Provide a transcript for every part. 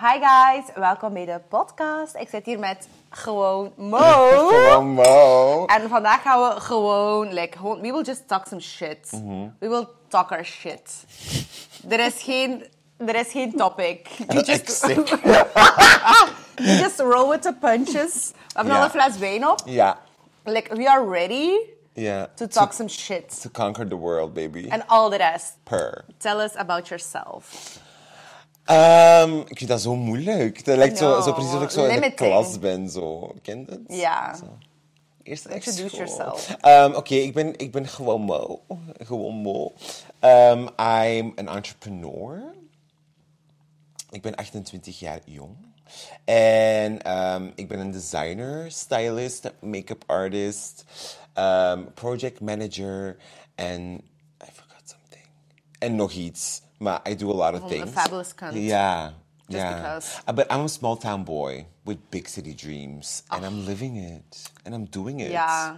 Hi guys, welkom bij de podcast. Ik zit hier met gewoon Mo. Gewoon Mo. En vandaag gaan we gewoon, like, gewoon, we will just talk some shit. We will talk our shit. Er is geen, er is geen topic. You just, you just roll with the punches. We hebben al Ja. een fles wijn op. Ja. Like, we are ready Ja. to talk some shit. To conquer the world, baby. En al de rest. Per. Tell us about yourself. Ehm, ik vind dat zo moeilijk. Dat lijkt zo, zo precies of ik zo in de klas ben. Zo. Ken je het? Ja. Zo. Eerst Introduce yourself. Ehm, Oké, ik, ben, ik ben gewoon Mo. Gewoon Mo. Ehm, I'm an entrepreneur. Ik ben 28 jaar jong. En ik ben een designer, stylist, make-up artist, project manager en I forgot something. En nog iets. Maar I do a lot of a things. fabulous cunt. Just ja. because. Uh, But I'm a small town boy with big city dreams. And I'm living it. And I'm doing it. Ja.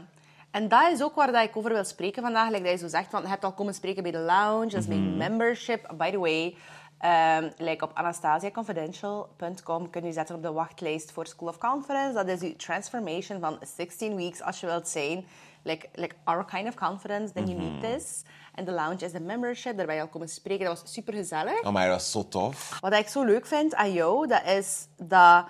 En dat is ook waar dat ik over wil spreken vandaag. Like dat je zo zegt, van, je hebt al komen spreken bij de lounge. Dat is mijn membership. By the way, ehm like op anastasiaconfidential.com kun je zetten op de wachtlijst voor School of Conference. Dat is je transformation van 16 weeks als je wilt zijn. Like, like our kind of confidence, then you need this. En de lounge is de membership. Daar ben je al komen spreken. Dat was super gezellig. Oh, maar dat was zo tof. Wat ik zo leuk vind aan jou, dat is dat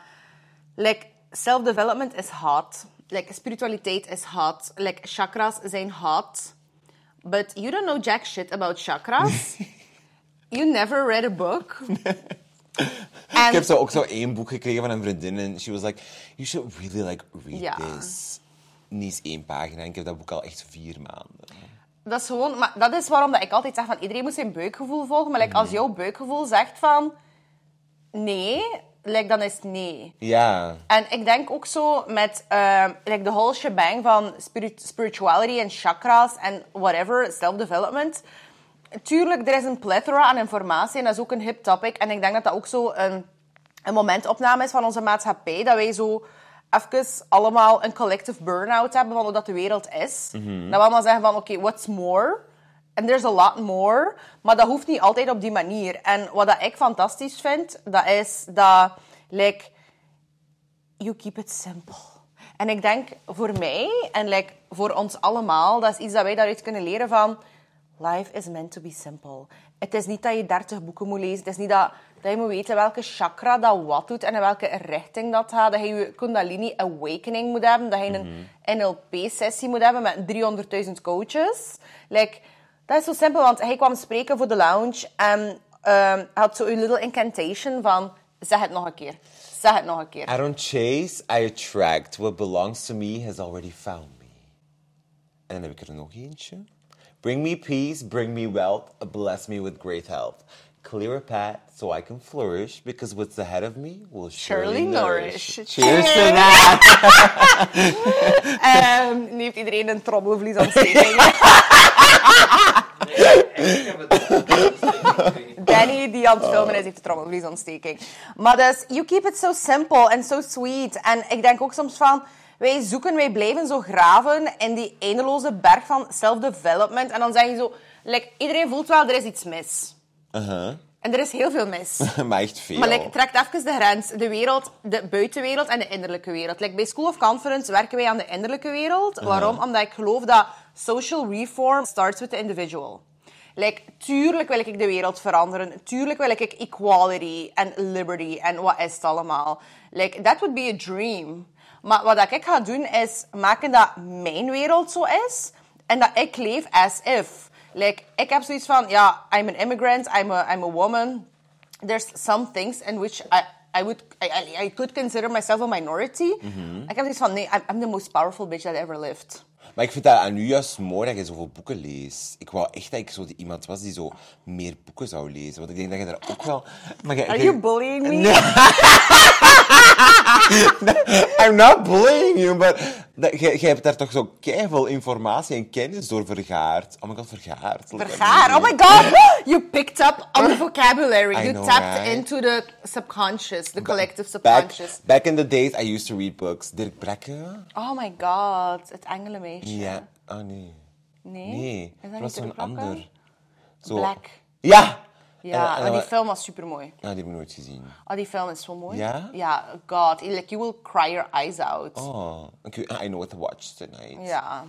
like, self-development is hot. Like, spiritualiteit is hot. Like, chakras zijn hot. But you don't know jack shit about chakras. you never read a book. Ik heb zo ook zo één boek gekregen van een vriendin en she was like, you should really like read this. Niet eens één pagina. En ik heb dat boek al echt vier maanden. Dat is gewoon, maar dat is waarom dat ik altijd zeg van iedereen moet zijn buikgevoel volgen. Maar like, als jouw buikgevoel zegt van nee, like, dan is het nee. Ja. En ik denk ook zo met uh, like de whole shebang van spirit- spirituality en chakras en whatever, self-development. Tuurlijk, er is een plethora aan informatie en dat is ook een hip topic. En ik denk dat dat ook zo een, een momentopname is van onze maatschappij. Dat wij zo even allemaal een collective burn-out hebben van hoe dat de wereld is. Dat we allemaal zeggen van, oké, what's more? En there's a lot more. Maar dat hoeft niet altijd op die manier. En wat dat ik fantastisch vind, dat is dat... Like, you keep it simple. En ik denk voor mij en like, voor ons allemaal, dat is iets dat wij daaruit kunnen leren van... Life is meant to be simple. Het is niet dat je 30 boeken moet lezen. Het is niet dat, dat je moet weten welke chakra dat wat doet en in welke richting dat gaat. Dat je je Kundalini Awakening moet hebben. Dat je een NLP-sessie moet hebben met 300.000 coaches. Like, dat is zo simpel, want hij kwam spreken voor de lounge en ehm, had zo een little incantation van... Zeg het nog een keer. Zeg het nog een keer. I don't chase, I attract. What belongs to me has already found me. En dan heb ik er nog eentje. Bring me peace, bring me wealth, bless me with great health. Clear a path so I can flourish, because what's ahead of me will surely, Surely nourish. nourish. Cheers to that! Ehm, nu heeft iedereen een trommelvliesontsteking. Danny, die aan het filmen is, heeft de trommelvliesontsteking. Maar dus, you keep it so simple and so sweet. En ik denk ook soms van, wij zoeken, wij blijven zo graven in die eindeloze berg van self-development. En dan zeg je zo, like, iedereen voelt wel, er is iets mis. Uh-huh. En er is heel veel mis. maar echt veel. Maar like, trekt even de grens. De wereld, de buitenwereld en de innerlijke wereld. Like, bij School of Conference werken wij aan de innerlijke wereld. Waarom? Omdat ik geloof dat social reform starts with the individual. Like, tuurlijk wil ik de wereld veranderen. Tuurlijk wil ik equality en liberty en wat is het allemaal. Like, that would be a dream. Maar wat ik ga doen is maken dat mijn wereld zo is en dat ik leef as if. Like, ik heb zoiets van, ja, I'm an immigrant, I'm a, I'm a woman. There's some things in which I, I would, I, I, could consider myself a minority. Mm-hmm. Ik heb zoiets van, nee, I'm, I'm the most powerful bitch that ever lived. Maar ik vind dat aan u juist mooi dat je zoveel boeken leest. Ik wou echt dat ik zo die iemand was die zo meer boeken zou lezen. Want ik denk dat je daar ook wel... Maar Are you bullying me? I'm not bullying you, but jij hebt daar toch zo keiveel informatie en kennis door vergaard. Oh my god, vergaard. Look at Vergaar. me. Oh my god! You picked up on the vocabulary. I you know, tapped right? into the subconscious, the collective Back, subconscious. back in the days, I used to read books. Dirk Brekke? Oh my god, het engelenmeisje. Ja. Oh nee. Nee? Nee, Is dat was Brekke? ander. Zo. Black. Ja! Ja, En- dan- die film was supermooi. Nou, die heb ik nooit gezien. Oh, die film is zo mooi. Ja? Ja, god. Like, you will cry your eyes out. Oh, weet- I know what to watch tonight. Ja.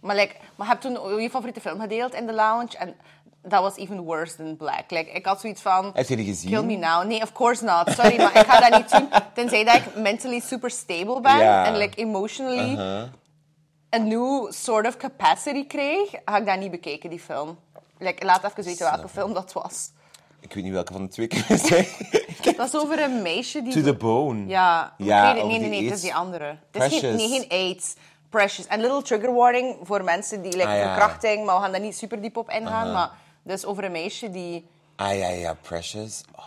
Maar, like, maar je hebt toen je favoriete film gedeeld in de lounge. En dat was even worse than Black. Like, ik had zoiets van... Heb je die gezien? Kill me now. Nee, of course not. Sorry, maar ik ga dat niet doen. Tenzij dat ik mentally super stable ben. Ja. En like, emotionally Uh-huh. Een new sort of capacity kreeg. Ga ik dat niet bekeken, die film. Like, laat even weten welke film dat was. Ik weet niet welke van de twee keer zijn. Dat is over een meisje die... to the bone. Ja, het- nee, nee, nee, het is die andere. Het is geen, nee, geen AIDS. Precious. En little trigger warning voor mensen die like, Ah, ja. verkrachting, maar we gaan daar niet super diep op ingaan. Maar dus over een meisje die... Ah ja, ja, Precious. Oh.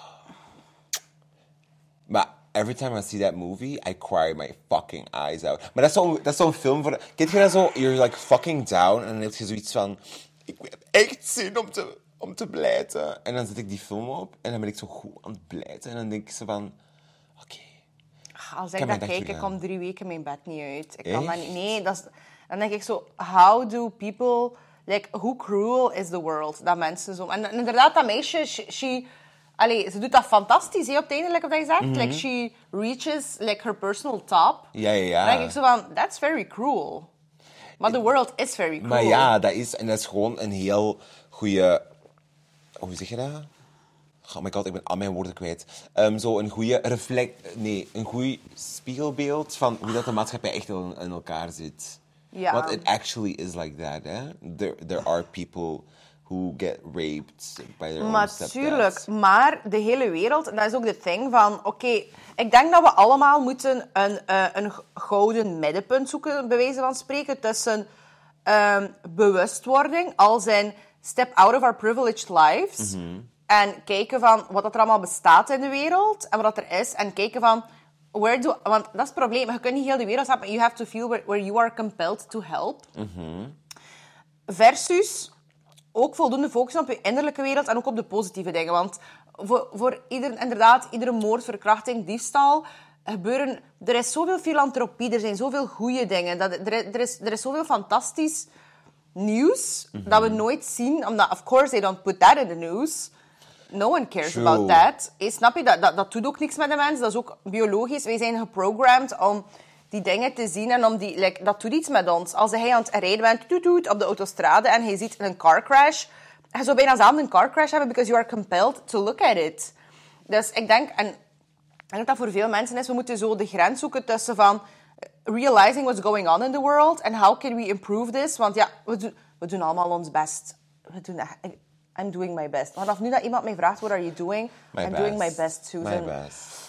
Maar every time I see that movie, I cry my fucking eyes out. Maar dat is zo'n dat is zo'n film voor... Kent je dat zo? You're like fucking down. En dan heb je zoiets van... Ik heb echt zin om te, om te blijten. En dan zet ik die film op. En dan ben ik zo goed aan het blijten. En dan denk ik zo van... Oké. Als kan ik dat kijk, ik kom drie weken mijn bed niet uit. Ik kan dat niet... Nee, dat is, dan denk ik zo... How do people... Like, hoe cruel is the world? Dat mensen zo... En inderdaad, dat meisje, she... she allee, ze doet dat fantastisch, hè, op het einde, like wat je zegt. Like, she reaches like, her personal top. Mhm. Ja, ja, ja. Dan denk ik zo van, that's very cruel. Maar the world is very cruel. Maar ja, dat is, en dat is gewoon een heel goede. Hoe zeg je dat? Oh my god, ik ben al mijn woorden kwijt. Ehm, zo een goede reflect. Nee, een goed spiegelbeeld van hoe dat de maatschappij echt in, in elkaar zit. Ja. Want it actually is like that, hè? There, there are people who get raped by their own stepdads. Natuurlijk, maar de hele wereld, en dat is ook de thing van, oké, ik denk dat we allemaal moeten een, eh, een gouden middenpunt zoeken, bij wijze van spreken, tussen ehm, bewustwording, als in step out of our privileged lives, Mhm. en kijken van wat dat er allemaal bestaat in de wereld, en wat dat er is, en kijken van, where do, want dat is het probleem, je kunt niet heel de wereld helpen, you have to feel where, where you are compelled to help. Versus ook voldoende focussen op je innerlijke wereld en ook op de positieve dingen. Want voor, voor ieder, inderdaad, iedere moord, verkrachting, diefstal gebeuren... Er is zoveel filantropie, er zijn zoveel goede dingen. Dat, er, is- er, is, er is zoveel fantastisch nieuws dat we nooit zien. Omdat, of course, they don't put that in the news. No one cares True. about that. Eh, snap je? Dat, dat, dat doet ook niks met de mens. Dat is ook biologisch. Wij zijn geprogrammed om die dingen te zien en om die... Like, dat doet iets met ons. Als hij aan het rijden bent toet, toet, op de autostrade en hij ziet een car crash... Hij zou bijna zelf een car crash hebben because you are compelled to look at it. Dus ik denk... En, ik denk dat dat voor veel mensen is. We moeten zo de grens zoeken tussen van... Realizing what's going on in the world and how can we improve this? Want ja, we, doen we doen allemaal ons best. We doen I'm doing my best. Vanaf nu dat iemand mij vraagt, what are you doing? My I'm best. doing my best, Susan. My best.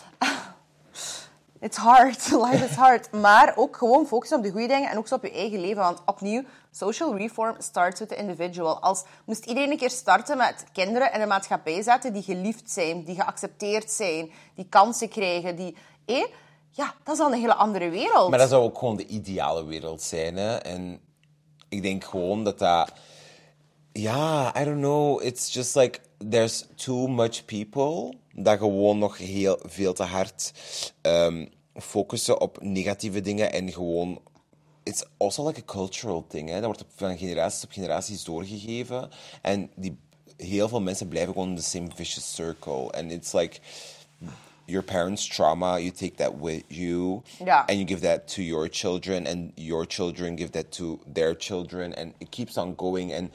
It's hard. Life is hard. Maar ook gewoon focussen op de goede dingen en ook op je eigen leven. Want opnieuw, social reform starts with the individual. Als moest iedereen een keer starten met kinderen in een maatschappij zetten die geliefd zijn, die geaccepteerd zijn, die kansen krijgen, die... Eh, ja, dat is dan een hele andere wereld. Maar dat zou ook gewoon de ideale wereld zijn. Hè? En ik denk gewoon dat dat. Ja, I don't know. It's just like there's too much people dat gewoon nog heel veel te hard ehm, focussen op negatieve dingen en gewoon. It's also like a cultural thing. Hè? Dat wordt van generaties op generaties doorgegeven. En die, heel veel mensen blijven gewoon in the same vicious circle. And it's like your parents' trauma, you take that with you. Ja. And you give that to your children. And your children give that to their children. And it keeps on going. En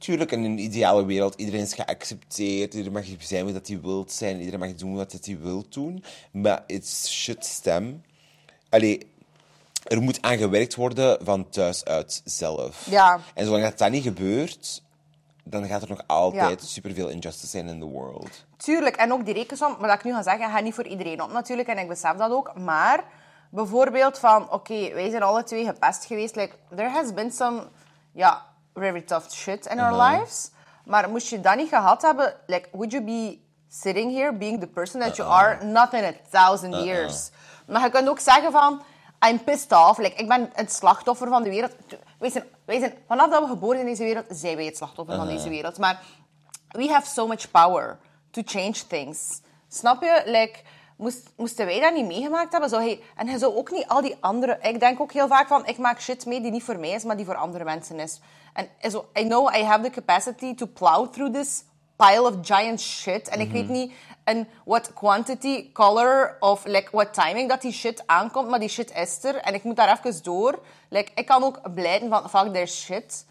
tuurlijk, in een ideale wereld, iedereen is geaccepteerd. Iedereen mag zijn wie dat hij wil zijn. Iedereen mag doen wat hij wil doen. Maar it should stem... Allee, er moet aan gewerkt worden van thuis uit zelf. Ja. En zolang dat, dat niet gebeurt, dan gaat er nog altijd Ja. superveel injustice zijn in the world. Tuurlijk, en ook die rekensom, maar dat ik nu ga zeggen, gaat niet voor iedereen op natuurlijk, en ik besef dat ook. Maar bijvoorbeeld van, oké, wij zijn alle twee gepest geweest. Like, there has been some, ja, very tough shit in our lives. Maar moest je dat niet gehad hebben, like, would you be sitting here being the person that you are? Not in a thousand years. Maar je kunt ook zeggen van, I'm pissed off. Like, ik ben het slachtoffer van de wereld. Wij zijn, wij zijn, vanaf dat we geboren zijn in deze wereld, zijn wij het slachtoffer van deze wereld. Maar we have so much power to change things. Snap je? Like, moest, moesten wij dat niet meegemaakt hebben? Zou hij, en hij zou ook niet al die andere... Ik denk ook heel vaak van, ik maak shit mee die niet voor mij is, maar die voor andere mensen is. En zo, I know I have the capacity to plow through this pile of giant shit. En ik weet niet in what quantity, color of like, what timing dat die shit aankomt. Maar die shit is er. En ik moet daar even door. Like, ik kan ook blijten van, fuck, there's shit.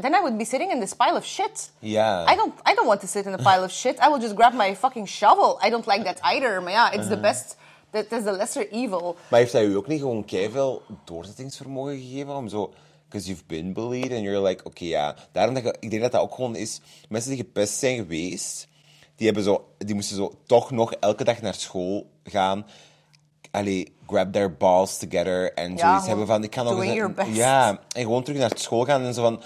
Then I would be sitting in this pile of shit. Ja. I don't, I don't want to sit in a pile of shit. I will just grab my fucking shovel. I don't like that either. Maar ja, it's the best... That is the lesser evil. Maar heeft hij u ook niet gewoon keiveel doorzettingsvermogen gegeven om zo... Because you've been bullied and you're like, oké ja. Daarom dat je, ik denk dat dat ook gewoon is... Mensen die gepest zijn geweest, die, hebben zo, die moesten zo toch nog elke dag naar school gaan. Allee, grab their balls together en zoiets hebben van... Ik kan nog doing eens- your best. Ja, en gewoon terug naar school gaan en zo van...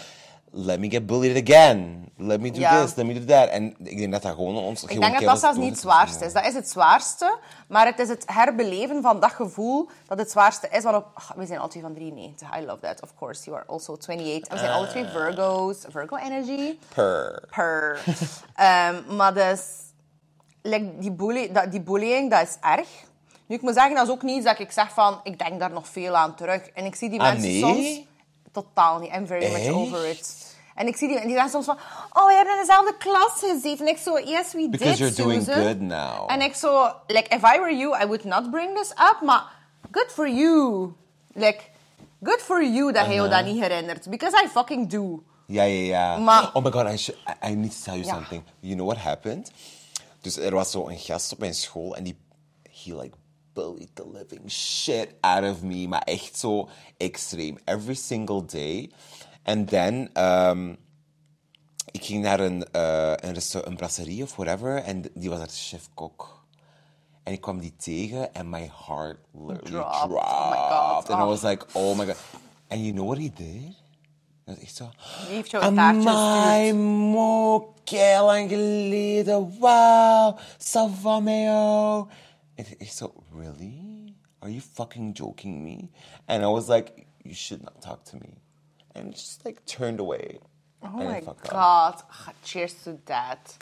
Let me get bullied again. Let me do Ja. this, let me do that. En ik denk dat dat gewoon ons... Ik denk dat dat zelfs niet het zwaarste is. Dat is het zwaarste, maar het is het herbeleven van dat gevoel dat het zwaarste is. Want op, we zijn alle twee van 93. I love that, of course. You are also 28. En we zijn alle twee Virgo's. Virgo energy. Per. Per. Ehm, maar dus, like, die, bully, dat, die bullying, dat is erg. Nu, ik moet zeggen, dat is ook niet dat ik zeg van, ik denk daar nog veel aan terug. En ik zie die Ah, mensen nee? soms... Totaal niet. I'm very much over it. En ik zie die, die zeggen soms van, oh, we hebben in dezelfde klas gezeten. En ik zo, yes, we Because did, you're doing Susan. good now. En ik zo, like, if I were you, I would not bring this up. Maar good for you. Like, good for you dat hij je dat niet herinnert. Because I fucking do. Ja, ja, ja. Maar- oh my god, I, should, I, I need to tell you Ja. something. You know what happened? Dus er was zo een gast op mijn school en die... He like bullied the living shit out of me. Maar echt zo extreem. Every single day. And then... Um, ik ging naar een, eh een, resta- een brasserie of whatever. En die was daar chef-kok. En ik kwam die tegen en my heart literally Dropped. dropped. Oh my God. And I Oh. was like, oh my god. And you know what he did? Dat is echt zo... Die heeft jou een taartje Amai, mo, lang geleden. Wauw, ça va met jou? En ik echt zo, really? Are you fucking joking me? And I was like, you should not talk to me. And just like turned away. Oh my god. Cheers to that.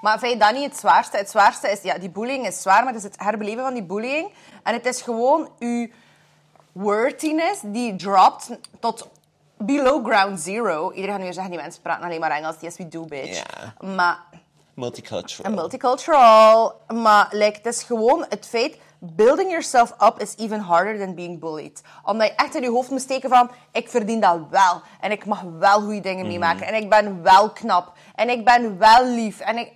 Maar vind je dat niet het zwaarste? Het zwaarste is, ja, die bullying is zwaar, maar het is het herbeleven van die bullying. En het is gewoon uw worthiness die dropt tot below ground zero. Iedereen gaat nu zeggen, die mensen praten alleen maar Engels. Yes, we do, bitch. Maar Multicultural. multicultural. Maar like, het is gewoon het feit... Building yourself up is even harder than being bullied. Omdat je echt in je hoofd moet steken van... Ik verdien dat wel. En ik mag wel goede dingen meemaken. En ik ben wel knap. En ik ben wel lief. En ik...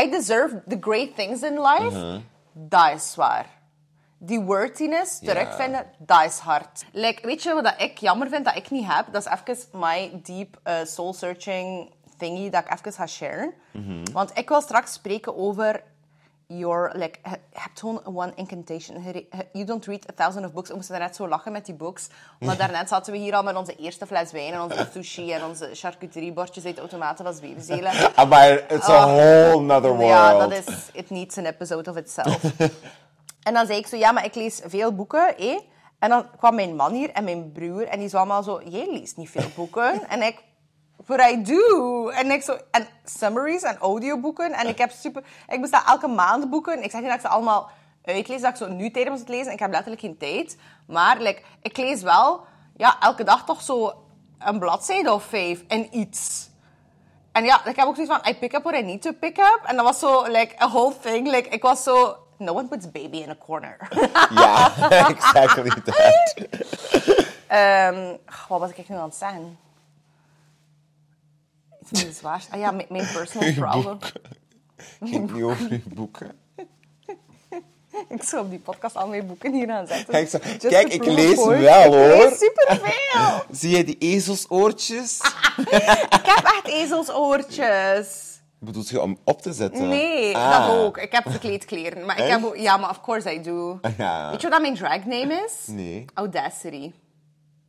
I deserve the great things in life. Dat is zwaar. Die worthiness terugvinden, dat is hard. Like, weet je wat ik jammer vind dat ik niet heb? Dat is even my deep uh, soul-searching thingy dat ik even ga sharen. Want ik wil straks spreken over your... Like, je hebt gewoon one incantation. You don't read a thousand of books. We moesten net zo lachen met die books. Maar daarnet zaten we hier al met onze eerste fles wijn en onze sushi en onze charcuteriebordjes uit de automaten van Zwevenzelen. Maar it's a whole nother world. Ja, dat is... It needs an episode of itself. en dan zei ik zo, ja, maar ik lees veel boeken, eh? En dan kwam mijn man hier en mijn broer en die zo allemaal zo, jij leest niet veel boeken. en ik, but I do. En ik zo, en summaries en audioboeken. En ik heb super, ik bestel elke maand boeken. Ik zeg niet dat ik ze allemaal uitlees, dat ik zo nu tijd om ze te lezen. Ik heb letterlijk geen tijd. Maar like, ik lees wel, ja, elke dag toch zo een bladzijde of vijf en iets. En ja, ik heb ook zoiets van, I pick up what I need to pick up. En dat was zo, like, a whole thing. Like, ik was zo, no one puts baby in a corner. Ja, exactly that. Ehm, wat was ik nu aan het zeggen? Ah ja, mijn, mijn personal problem. Ging niet over je boeken. Ik zou op die podcast al mijn boeken hier aan zetten. Kijk, ik lees point. wel, Ik hoor. lees superveel. Zie je die ezelsoortjes? ik heb echt ezelsoortjes. Bedoelt je om op te zetten? Nee, Ah. dat ook. Ik heb verkleedkleren. Maar ik heb ook, ja, maar of course I do. Ja. Weet je wat mijn drag name is? Nee. Audacity.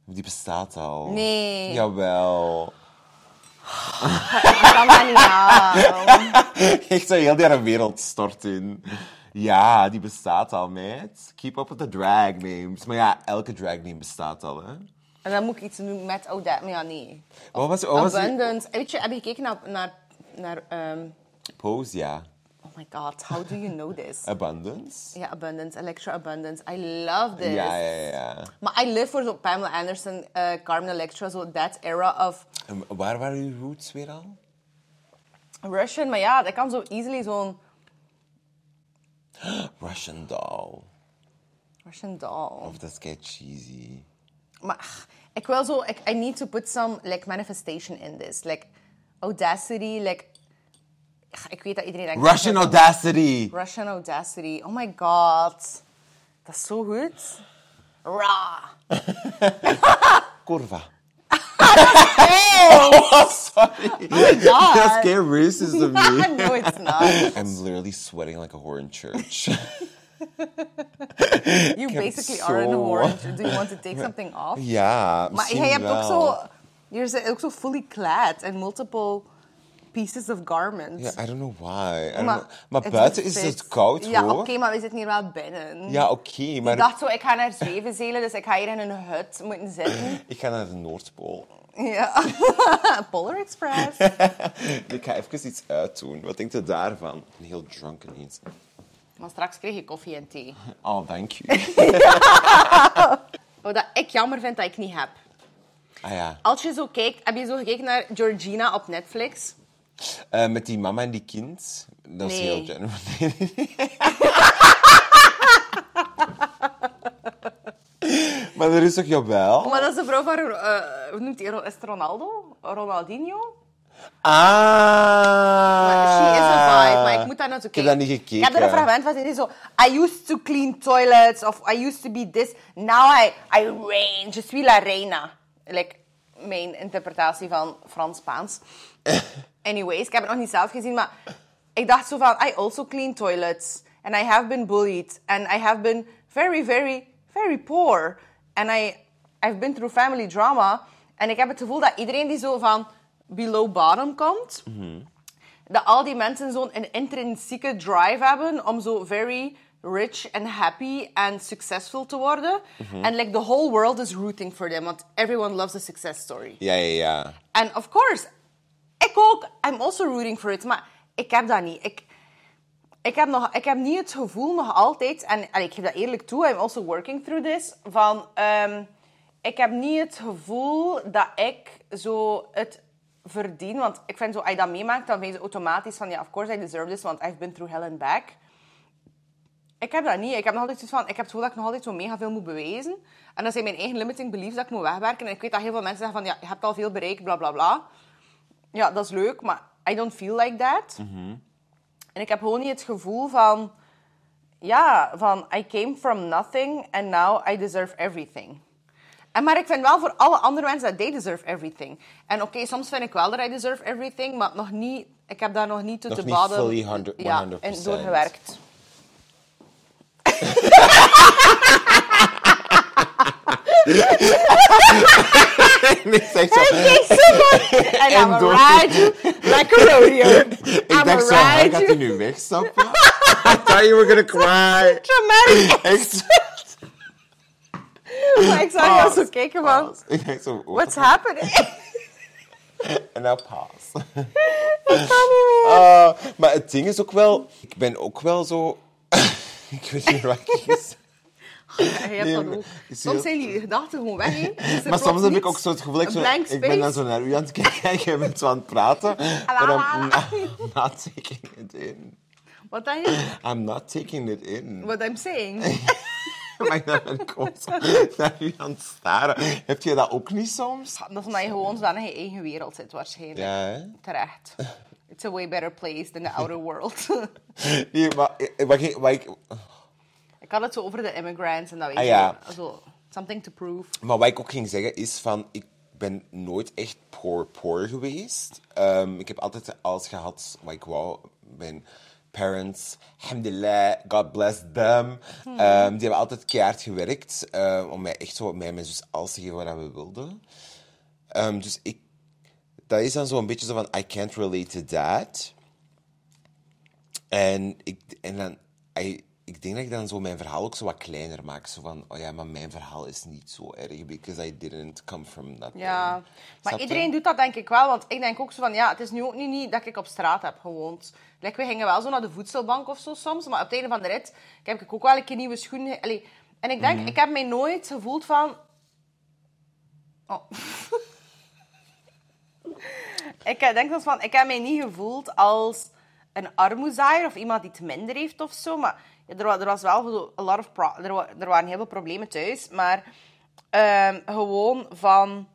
Die bestaat al. Nee. Jawel. Ik kan dat niet. Echt zo heel die wereld stort in. Ja, die bestaat al, meid. Keep up with the drag names. Maar ja, elke drag name bestaat al, hè. En dan moet ik iets doen met Audacity. Maar ja, nee. Wat was, wat was die Abundance. Weet je, heb je gekeken naar... naar, naar ehm, pose? Ja. Oh my god, how do you know this? Abundance? Yeah, Abundance, Electra Abundance. I love this. Ja, ja. Maar I live for zo Pamela Anderson, eh, Carmen Electra, so that era of... En waar waren uw roots weer al? Russian, maar ja, dat kan zo easily zo'n Russian doll. Russian doll. Of dat kei cheesy. Maar ik wil zo, ik, I need to put some like manifestation in this. Like audacity, like. Ik weet dat iedereen denkt. Russian audacity. Russian audacity. Oh my god. Dat is zo goed. Ra. Kurva. Hey! Oh, sorry. Oh god. That's kei racist of me. no, it's not. I'm literally sweating like a whore in church. You basically are in a war. Do you want to take something off? Yeah. Maar jij hebt ook zo... Je bent ook zo fully clad and multiple pieces of garments. Ja, I don't know why. I Maar, know. maar het buiten is het koud, Ja, hoor. oké, maar we zitten hier wel binnen. Ja, oké, maar Ik dacht zo, ik ga naar Zwevenzelen, dus ik ga hier in een hut moeten zitten. ik ga naar de Noordpool. Ja. Polar Express. Ik ga even iets uitdoen. Wat denkt u daarvan? Een heel drunken iets. Maar straks krijg je koffie en thee. Oh, dank u. Wat dat ik jammer vind dat ik niet heb. ah ja. Als je zo kijkt, heb je zo gekeken naar Georgina op Netflix? Eh, met die mama en die kind. Dat is Nee. heel general. Nee, nee, nee. maar er is toch jawel? Maar dat is de vrouw van, eh, hoe noemt hij? Is het Ronaldo? Ronaldinho? Ah. She is a vibe, maar ik moet daar naartoe Ik heb dat niet gekeken. Ik heb er een fragment van die zo... I used to clean toilets, of I used to be this. Now I, I reign. Je suis la reina. Like, mijn interpretatie van Frans-Spaans. Anyways, ik heb het nog niet zelf gezien, maar ik dacht zo van... I also clean toilets. And I have been bullied. And I have been very, very, very poor. And I, I've been through family drama. En ik heb het gevoel dat iedereen die zo van below bottom komt dat al die mensen zo'n een intrinsieke drive hebben om zo very rich and happy and successful te worden. And like the whole world is rooting for them, want everyone loves a success story. Ja, ja, ja. And of course, ik ook, I'm also rooting for it, maar ik heb dat niet. Ik, ik, heb nog, ik heb niet het gevoel nog altijd, en, en ik geef dat eerlijk toe, I'm also working through this, van ehm, ik heb niet het gevoel dat ik zo het verdien, want ik vind zo, als je dat meemaakt, dan vind je automatisch van, ja, of course I deserve this, want I've been through hell and back. Ik heb dat niet. Ik heb nog altijd zoiets van, ik heb het gevoel dat ik nog altijd zo mega veel moet bewijzen. En dat zijn mijn eigen limiting beliefs dat ik moet wegwerken. En ik weet dat heel veel mensen zeggen van, ja, je hebt al veel bereikt, bla bla bla. Ja, dat is leuk, maar I don't feel like that. En ik heb gewoon niet het gevoel van... Ja, van I came from nothing and now I deserve everything. En maar ik vind wel voor alle andere mensen dat they deserve everything. En oké, soms vind ik wel dat I deserve everything, maar nog niet... Ik heb daar nog niet tot de 100 ja, 100%. En nee, zeg zo. En I'm door- ride like a rodeo. Ik dacht zo, hij gaat hij nu wegstappen? I thought you were gonna cry. Dramatic. Echt. Maar ik zag jou zo kijken van... Ik dacht zo, What's happening? En nou paas. Ik kan niet meer. Ah, maar het ding is ook wel, ik ben ook wel zo. Ik weet niet wat ik zeggen. Ja, je hebt Nee, dat maar- ook. is Soms zijn die gedachten gewoon weg. Is er Maar soms heb ik ook zo het gevoel, dat ik, zo, ik ben dan zo naar u aan het kijken en jij bent zo aan het praten. En I'm not, not taking it in. Wat dan je? I'm not taking it in. What I'm saying. Maar ben ik zo naar u aan het staren. Heb je dat ook niet soms? Dat is omdat je gewoon zo in je eigen wereld zit, waarschijnlijk. Ja, hè? Terecht. It's a way better place than the outer world. Nee, maar eh, ik, ik, had het zo over de immigrants en dat weet Ah, je. ja. Zo, something to prove. Maar wat ik ook ging zeggen is van, ik ben nooit echt poor poor geweest. Ehm, ik heb altijd alles gehad wat ik wou. Mijn parents, alhamdulillah, God bless them. Ehm, die hebben altijd keihard gewerkt eh, om mij echt zo, mij en mijn zus alles te geven wat we wilden. Ehm, dus ik, dat is dan zo een beetje zo van, I can't relate to that. En ik, en dan, I- ik denk dat ik dan zo mijn verhaal ook zo wat kleiner maak. Zo van, oh ja, maar mijn verhaal is niet zo erg, because I didn't come from nothing. Ja, maar Snap je? iedereen doet dat denk ik wel. Want ik denk ook zo van, ja, het is nu ook niet, niet dat ik op straat heb gewoond. Like, we gingen wel zo naar de voedselbank of zo soms. Maar op het einde van de rit heb ik ook wel een keer nieuwe schoenen. Allee, en ik Mhm. denk, ik heb mij nooit gevoeld van... Oh. Ik eh, denk soms van, ik heb mij niet gevoeld als een armoezaaier of iemand die het minder heeft of zo. Maar er, er was wel zo a lot of er, wa- er waren heel veel problemen thuis. Maar ehm, gewoon van,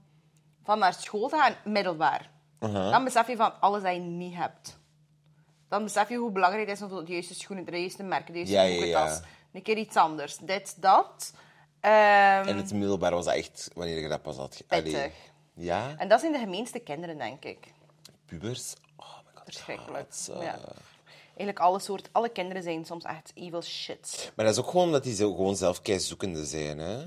van naar school te gaan, middelbaar. Dan besef je van alles dat je niet hebt. Dan besef je hoe belangrijk het is om de juiste schoenen, de juiste merken, de juiste Ja. Een keer iets anders. Dit, dat. Ehm, En het middelbaar was echt wanneer je dat pas had... Pittig. Ja? en dat zijn de gemeenste kinderen, denk ik. Pubers? Oh my god. Verschrikkelijk. ze. Ja. Eigenlijk alle soort, alle kinderen zijn soms echt evil shit. Maar dat is ook gewoon omdat die zo gewoon zelf zoekende zijn, hè?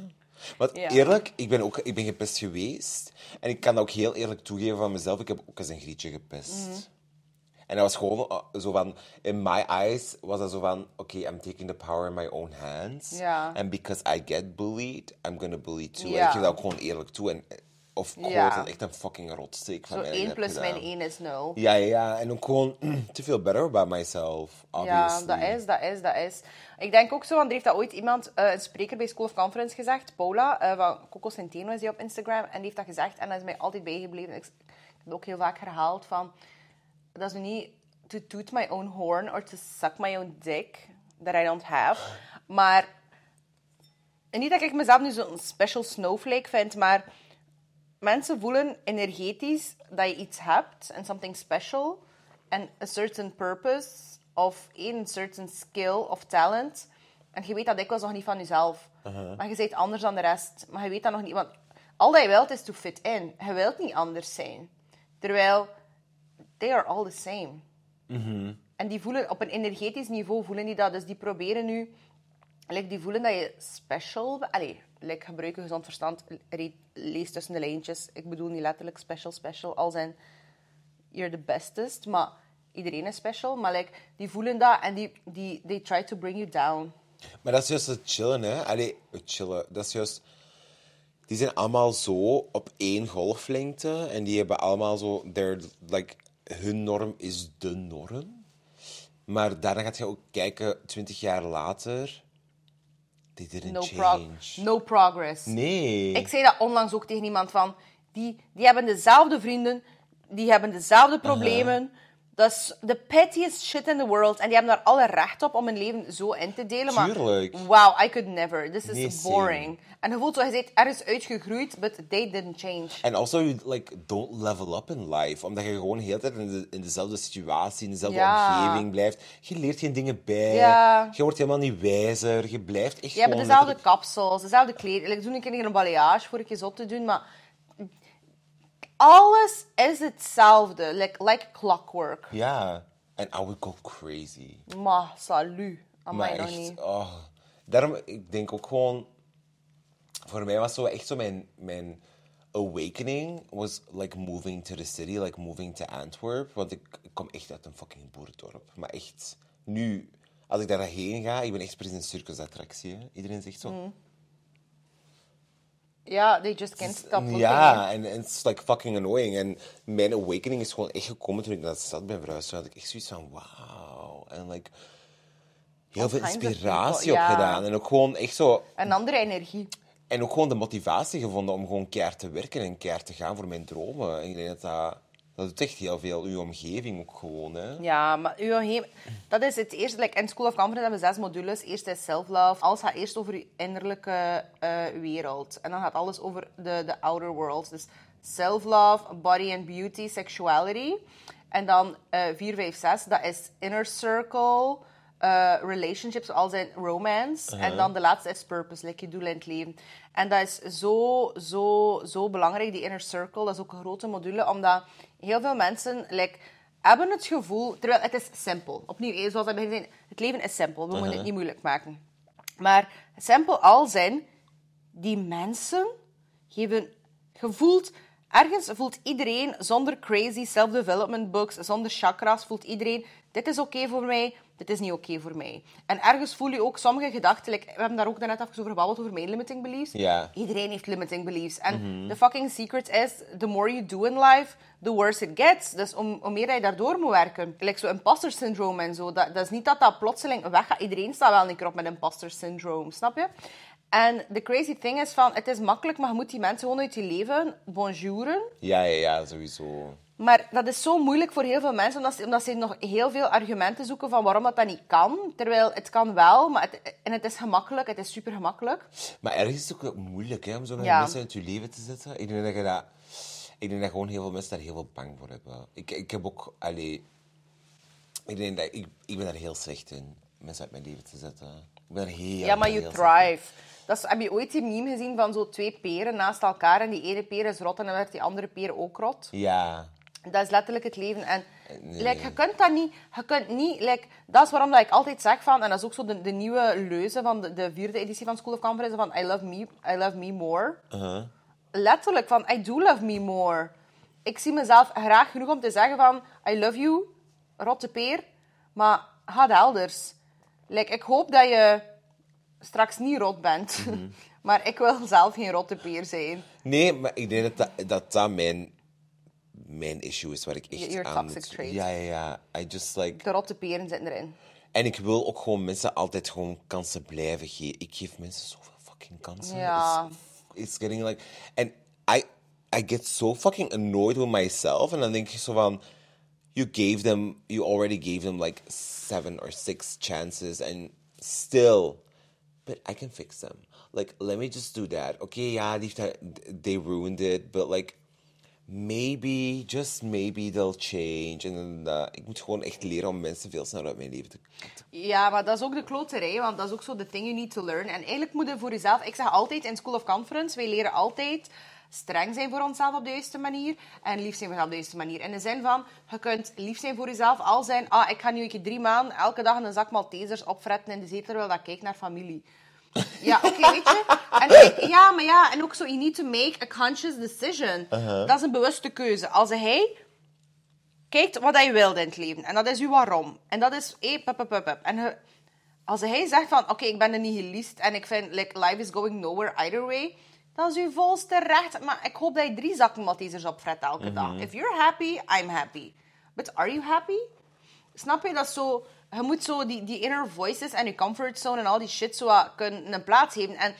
Want Ja. eerlijk, ik ben ook ik ben gepest geweest. En ik kan dat ook heel eerlijk toegeven van mezelf. Ik heb ook eens een grietje gepest. Mhm. En dat was gewoon uh, zo van... In my eyes was dat zo van... Oké, I'm taking the power in my own hands. Ja. And because I get bullied, I'm gonna bully too. En Ja. ik geef dat ook gewoon eerlijk toe. En, eh, of Ja. dat echt een fucking rotsteek van Zo mij. dat ik 1 heb plus gedaan. min 1 is 0. Ja, ja. En ook gewoon te feel better about myself, Ja, obviously. dat is, dat is, dat is. Ik denk ook zo, want er heeft dat ooit iemand, eh, een spreker bij School of Conference gezegd, Paula, eh, van Coco Centeno is die op Instagram, en die heeft dat gezegd en dat is mij altijd bijgebleven. Ik, ik heb het ook heel vaak herhaald van, dat is nu niet to toot my own horn or to suck my own dick that I don't have, maar en niet dat ik mezelf nu zo'n special snowflake vind, maar mensen voelen energetisch dat je iets hebt en something special en a certain purpose of een certain skill of talent. En je weet dat dikwijls nog niet van jezelf. Maar je bent anders dan de rest. Maar je weet dat nog niet. Want al dat je wilt is to fit in. Je wilt niet anders zijn. Terwijl, they are all the same. En die voelen, op een energetisch niveau voelen die dat. Dus die proberen nu... Like, die voelen dat je special... Allee, like, gebruik je gezond verstand. Lees tussen de lijntjes. Ik bedoel niet letterlijk special, special. Als in, you're the bestest. Maar iedereen is special. Maar like, die voelen dat en die, die they try to bring you down. Maar dat is juist het chillen, hè? Allee, het chillen. Dat is juist... Die zijn allemaal zo op één golflengte. En die hebben allemaal zo... like, hun norm is de norm. Maar daarna gaat je ook kijken, twintig jaar later... They didn't No, change. no progress. Nee. Ik zei dat onlangs ook tegen iemand van... Die, die hebben dezelfde vrienden, die hebben dezelfde problemen. Dat is de pettiest shit in the world. En die hebben daar alle recht op om hun leven zo in te delen. Maar Tuurlijk. wow, I could never. This is Nee, same. boring. En je voelt zo, je bent ergens uitgegroeid, but they didn't change. En also, you like, don't level up in life. Omdat je gewoon de hele tijd in, de, in dezelfde situatie, in dezelfde Ja. omgeving blijft. Je leert geen dingen bij. Ja. Je wordt helemaal niet wijzer. Je blijft echt Je hebt dezelfde kapsels, dezelfde kleding. Ik doe een keer een balayage voor ik je zot te doen, maar... Alles is hetzelfde. Like, like clockwork. Ja. En I would go crazy. Maar, salut. Amai, Maar echt, niet. oh. Daarom, ik denk ook gewoon... Voor mij was zo echt zo mijn, mijn awakening was like moving to the city, like moving to Antwerp. Want ik, ik kom echt uit een fucking boerendorp. Maar echt, nu, als ik daarheen ga, ik ben echt precies een circusattractie. hè. Iedereen zegt zo. Mm. Ja, they just can't stop looking. Ja, en het is like fucking annoying. En mijn awakening is gewoon echt gekomen toen ik naar de stad ben verhuisd. Toen had ik echt zoiets van, wauw. En like, heel veel inspiratie opgedaan. En ook gewoon echt zo... Een andere energie. En ook gewoon de motivatie gevonden om gewoon keihard te werken en keihard te gaan voor mijn dromen. En ik denk dat dat... Dat doet echt heel veel. Uw omgeving ook gewoon, hè. Ja, maar uw omgeving... Dat is het eerste. Like, in School of Conference hebben we zes modules. Eerst is self-love. Alles gaat eerst over je innerlijke eh, wereld. En dan gaat alles over de, de outer world. Dus self-love, body and beauty, sexuality. En dan eh 4, 5, 6, dat is inner circle... eh, relationships, als in romance. En dan de laatste is purpose, like je doel in het leven. En dat is zo, zo, zo belangrijk, die inner circle. Dat is ook een grote module, omdat heel veel mensen like, hebben het gevoel... Terwijl het is simpel. Opnieuw, eh, zoals ik begin het leven is simpel. We moeten het niet moeilijk maken. Maar simpel als in, die mensen geven... Gevoeld... Ergens voelt iedereen, zonder crazy self-development books, zonder chakras, voelt iedereen, dit is oké voor mij, dit is niet oké voor mij. En ergens voel je ook sommige gedachten, like, we hebben daar ook net even over gebabbeld, over mijn limiting beliefs. Iedereen heeft limiting beliefs. En de fucking secret is, the more you do in life, the worse it gets. Dus om, hoe meer dat je daardoor moet werken. Like zo imposter syndrome en zo. Dat, dat is niet dat dat plotseling weggaat. Iedereen staat wel een keer op met imposter syndrome, snap je? En de crazy thing is van, het is makkelijk, maar je moet die mensen gewoon uit je leven bonjouren. Ja, ja, ja, sowieso. Maar dat is zo moeilijk voor heel veel mensen, omdat ze, omdat ze nog heel veel argumenten zoeken van waarom dat, dat niet kan. Terwijl het kan wel, maar het, en het is gemakkelijk, het is super gemakkelijk. Maar ergens is het ook moeilijk hè, om zo met Ja. mensen uit je leven te zetten. Ik denk dat je dat... Ik denk dat gewoon heel veel mensen daar heel veel bang voor hebben. Ik, ik heb ook... Allee, ik, denk dat, ik, ik ben daar heel slecht in, mensen uit mijn leven te zetten. Ik ben heel, Ja, maar heel, you heel slecht in. thrive. Dat is, heb je ooit die meme gezien van zo twee peren naast elkaar en die ene peer is rot en dan werd die andere peer ook rot? Ja. Dat is letterlijk het leven. En Nee. like, je kunt dat niet... Je kunt niet like, dat is waarom dat ik altijd zeg van... En dat is ook zo de, de nieuwe leuze van de, de vierde editie van School of Conference. Van I love me, I love me more. Uh-huh. Letterlijk van I do love me more. Ik zie mezelf graag genoeg om te zeggen van... I love you, rotte peer. Maar ga elders. Like, ik hoop dat je straks niet rot bent. Mhm. maar ik wil zelf geen rotte peer zijn. Nee, maar ik denk dat dat, dat, dat mijn, mijn issue is waar ik echt Your aan toxic trait. Ja, ja, ja. I just like... De rotte peren zitten erin. En ik wil ook gewoon mensen altijd gewoon kansen blijven geven. Ik geef mensen zoveel fucking kansen. Ja. It's, it's getting like... And I, I get so fucking annoyed with myself. En dan denk ik zo van... You gave them... You already gave them like seven or six chances. And still... But I can fix them. Like, let me just do that. Okay, haar- they ruined it. But like... Maybe, just maybe they'll change. En uh, ik moet gewoon echt leren om mensen veel sneller uit mijn leven te Ja, maar dat is ook de kloterij, want dat is ook zo the thing you need to learn. En eigenlijk moet je voor jezelf... Ik zeg altijd in School of Conference, wij leren altijd streng zijn voor onszelf op de juiste manier en lief zijn voor op de juiste manier. In de zin van, je kunt lief zijn voor jezelf al zijn... Ah, ik ga nu een keer drie maanden elke dag een zak Maltesers opfretten in de zetel terwijl dat ik kijk naar familie. Ja, oké, weet je. En ik- ja, maar ja, en ook zo, you need to make a conscious decision. Dat is een bewuste keuze. Als hij kijkt wat hij wilde in het leven. En dat is uw waarom. En dat is... Hey, pup, pup, pup, pup. En je- als hij zegt van... Oké, ik ben een nihilist en ik vind like, life is going nowhere either way. Dat is uw volste recht. Maar ik hoop dat je drie zakken Maltesers opfret elke dag. If you're happy, I'm happy. But are you happy? Snap je? Dat zo... Je moet zo die, die inner voices en je comfort zone en al die shit zo kunnen een plaats geven. En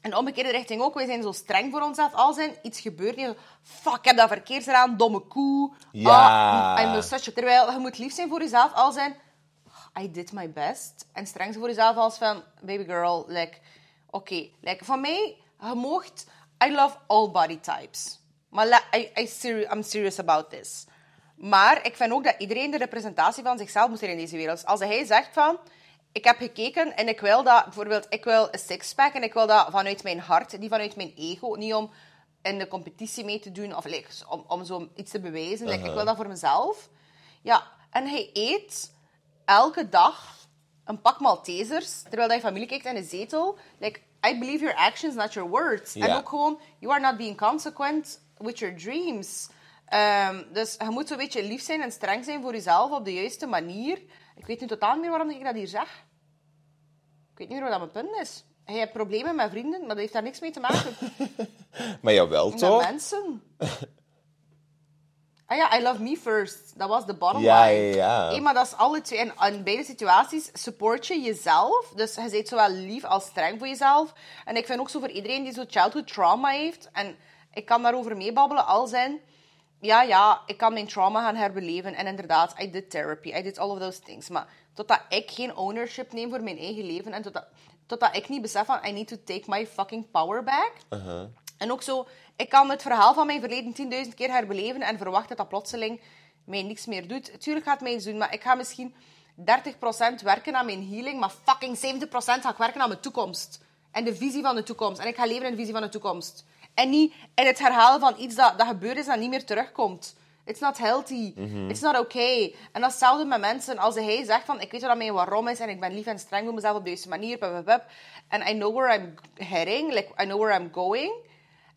en de omgekeerde richting ook. Wij zijn zo streng voor onszelf. Als er iets gebeurt, zo, fuck, ik heb dat verkeerd gedaan, domme koe. Ja. Ah, I'm such a... Terwijl je moet lief zijn voor jezelf als zijn, I did my best. En streng zijn voor jezelf als van, baby girl, like, oké. Like, van mij, je moogt, I love all body types. Maar la- I, I I'm serious about this. Maar ik vind ook dat iedereen de representatie van zichzelf moet zijn in deze wereld. Als hij zegt van, ik heb gekeken en ik wil dat, bijvoorbeeld, ik wil een sixpack en ik wil dat vanuit mijn hart, niet vanuit mijn ego, niet om in de competitie mee te doen of like, om, om zo iets te bewijzen. Ik wil dat voor mezelf. Ja, en hij eet elke dag een pak Maltesers, terwijl hij familie kijkt in een zetel. Like, I believe your actions, not your words. En Ja. ook gewoon, you are not being consequent with your dreams. Ehm, dus je moet zo'n beetje lief zijn en streng zijn voor jezelf op de juiste manier. Ik weet nu totaal niet meer waarom ik dat hier zeg. Ik weet niet meer wat dat mijn punt is. Je hebt problemen met vrienden, maar dat heeft daar niks mee te maken. Maar jawel, Met toch? mensen. Ah ja, I love me first. Dat was de bottom Ja, line. ja, ja. Hey, maar dat is alle twee. En in beide situaties support je jezelf. Dus je bent zowel lief als streng voor jezelf. En ik vind ook zo voor iedereen die zo childhood trauma heeft. En ik kan daarover meebabbelen al zijn. Ja, ja, ik kan mijn trauma gaan herbeleven. En inderdaad, I did therapy. I did all of those things. Maar totdat ik geen ownership neem voor mijn eigen leven. En totdat, totdat ik niet besef van, I need to take my fucking power back. En ook zo, ik kan het verhaal van mijn verleden 10.000 keer herbeleven en verwacht dat dat plotseling mij niks meer doet. Tuurlijk gaat het mij iets doen, maar ik ga misschien 30% werken aan mijn healing, maar fucking 70% ga ik werken aan mijn toekomst. En de visie van de toekomst. En ik ga leven in de visie van de toekomst. En niet in het herhalen van iets dat, dat gebeurd is dat niet meer terugkomt. It's not healthy. It's not okay. En dat is hetzelfde met mensen. Als hij zegt van, ik weet wat mijn waarom is en ik ben lief en streng voor mezelf op de juiste manier, en I know where I'm heading, like, I know where I'm going.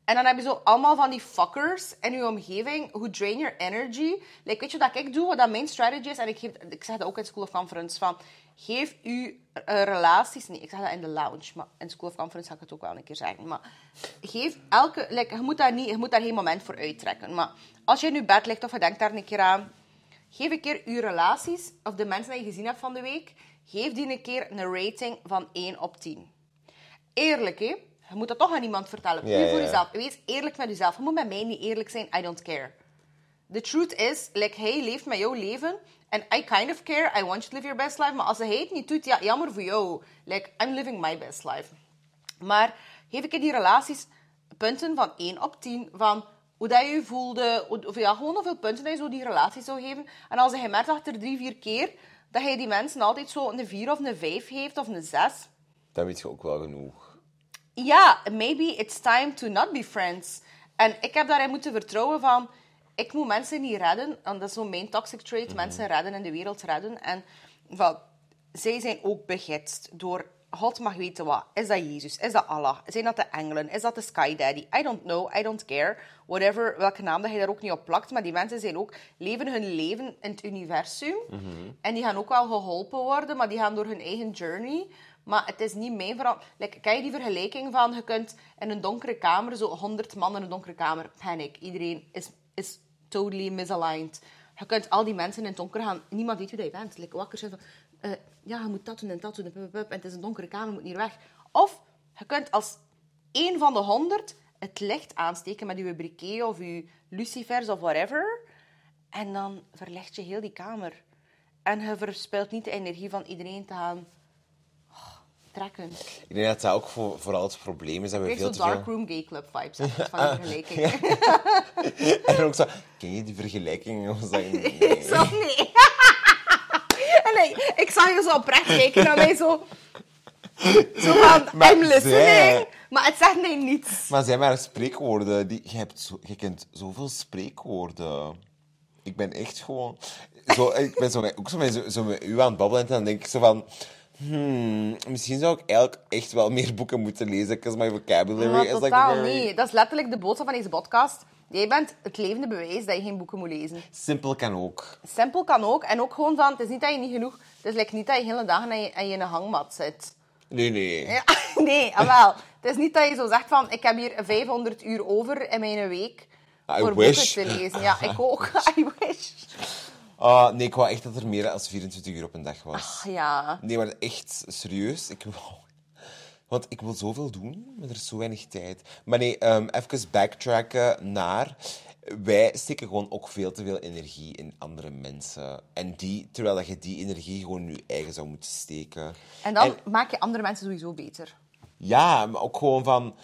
En dan heb je zo allemaal van die fuckers in je omgeving who drain your energy. Like, weet je wat ik doe, wat dat mijn strategy is? En ik, geef, ik zeg dat ook in School of Conference, van geef u eh, relaties... Nee, ik zeg dat in de lounge, maar in School of Conference ga ik het ook wel een keer zeggen. Maar geef elke... Like, je, moet daar niet, je moet daar geen moment voor uittrekken. Maar als je in je bed ligt of je denkt daar een keer aan... Geef een keer uw relaties, of de mensen die je gezien hebt van de week, geef die een keer een rating van 1 op 10. eerlijk, hè. Je moet dat toch aan iemand vertellen. Ja, Puur voor jezelf. Wees eerlijk met jezelf. Je moet met mij niet eerlijk zijn. I don't care. The truth is, like, hij leeft met jouw leven. En I kind of care. I want you to live your best life. Maar als hij het niet doet, ja, jammer voor jou. Like, I'm living my best life. Maar geef ik in die relaties punten van 1 op 10 van hoe dat je je voelde, of ja, gewoon hoeveel punten dat je zo die relatie zou geven. En als je merkt achter drie, vier keer dat je die mensen altijd zo een 4 of een 5 geeft of een 6, Dan weet je ook wel genoeg. Ja, maybe it's time to not be friends. En ik heb daarin moeten vertrouwen van, ik moet mensen niet redden. En dat is zo mijn toxic trait, mensen redden en de wereld redden. En van, zij zijn ook begidst door, God mag weten wat. Is dat Jezus? Is dat Allah? Zijn dat de engelen? Is dat de Sky Daddy? I don't know, I don't care. Whatever, welke naam dat je daar ook niet op plakt. Maar die mensen zijn ook, leven hun leven in het universum. En die gaan ook wel geholpen worden, maar die gaan door hun eigen journey. Maar het is niet mijn verantwoordelijkheid. Like, je die vergelijking van, je kunt in een donkere kamer, zo 100 man in een donkere kamer, panic. Iedereen is, is totally misaligned. Je kunt al die mensen in het donker gaan, niemand weet wie je bent. Wakker zijn van, eh, ja, je moet dat doen en dat doen, en, en het is een donkere kamer, je moet hier weg. Of je kunt als één van de honderd het licht aansteken met je briquet of je lucifers of whatever. En dan verlicht je heel die kamer. En je verspilt niet de energie van iedereen te gaan trekken. Ik denk dat dat ook voor, vooral het probleem is dat we Ik veel te zo veel... darkroom gay club vibes van die vergelijking. En ook zo, ken je die vergelijking? Of zeg nee. Zo, nee. en nee, ik zag je zo oprecht kijken naar mij zo... Zo van, Maar I'm listening. zij- Maar het zegt mij niets. Maar zijn maar spreekwoorden. Die, je, hebt zo, je kent zoveel spreekwoorden. Ik ben echt gewoon... Zo, ik ben zo ook zo met, zo, zo met u aan het babbelen en dan denk ik zo van... Hmm, misschien zou ik eigenlijk echt wel meer boeken moeten lezen, because my vocabulary Maar is like totaal very... niet. Dat is letterlijk de boodschap van deze podcast. Jij bent het levende bewijs dat je geen boeken moet lezen. Simpel kan ook. Simpel kan ook. En ook gewoon van, het is niet dat je niet genoeg... Het is like niet dat je hele dagen aan je, aan je in een hangmat zit. Nee, nee. Ja, nee, wel. Het is niet dat je zo zegt van, ik heb hier 500 uur over in mijn week I voor wish. boeken te lezen. Ja, ik ook. I wish. Ah, nee, ik wou echt dat er meer dan 24 uur op een dag was. Ja. Nee, maar echt serieus. Ik wil... Want ik wil zoveel doen, maar er is zo weinig tijd. Maar nee, ehm, even backtracken naar... Wij steken gewoon ook veel te veel energie in andere mensen. En die, terwijl dat je die energie gewoon in je eigen zou moeten steken. En dan maak je andere mensen sowieso beter. Ja, maar ook gewoon van...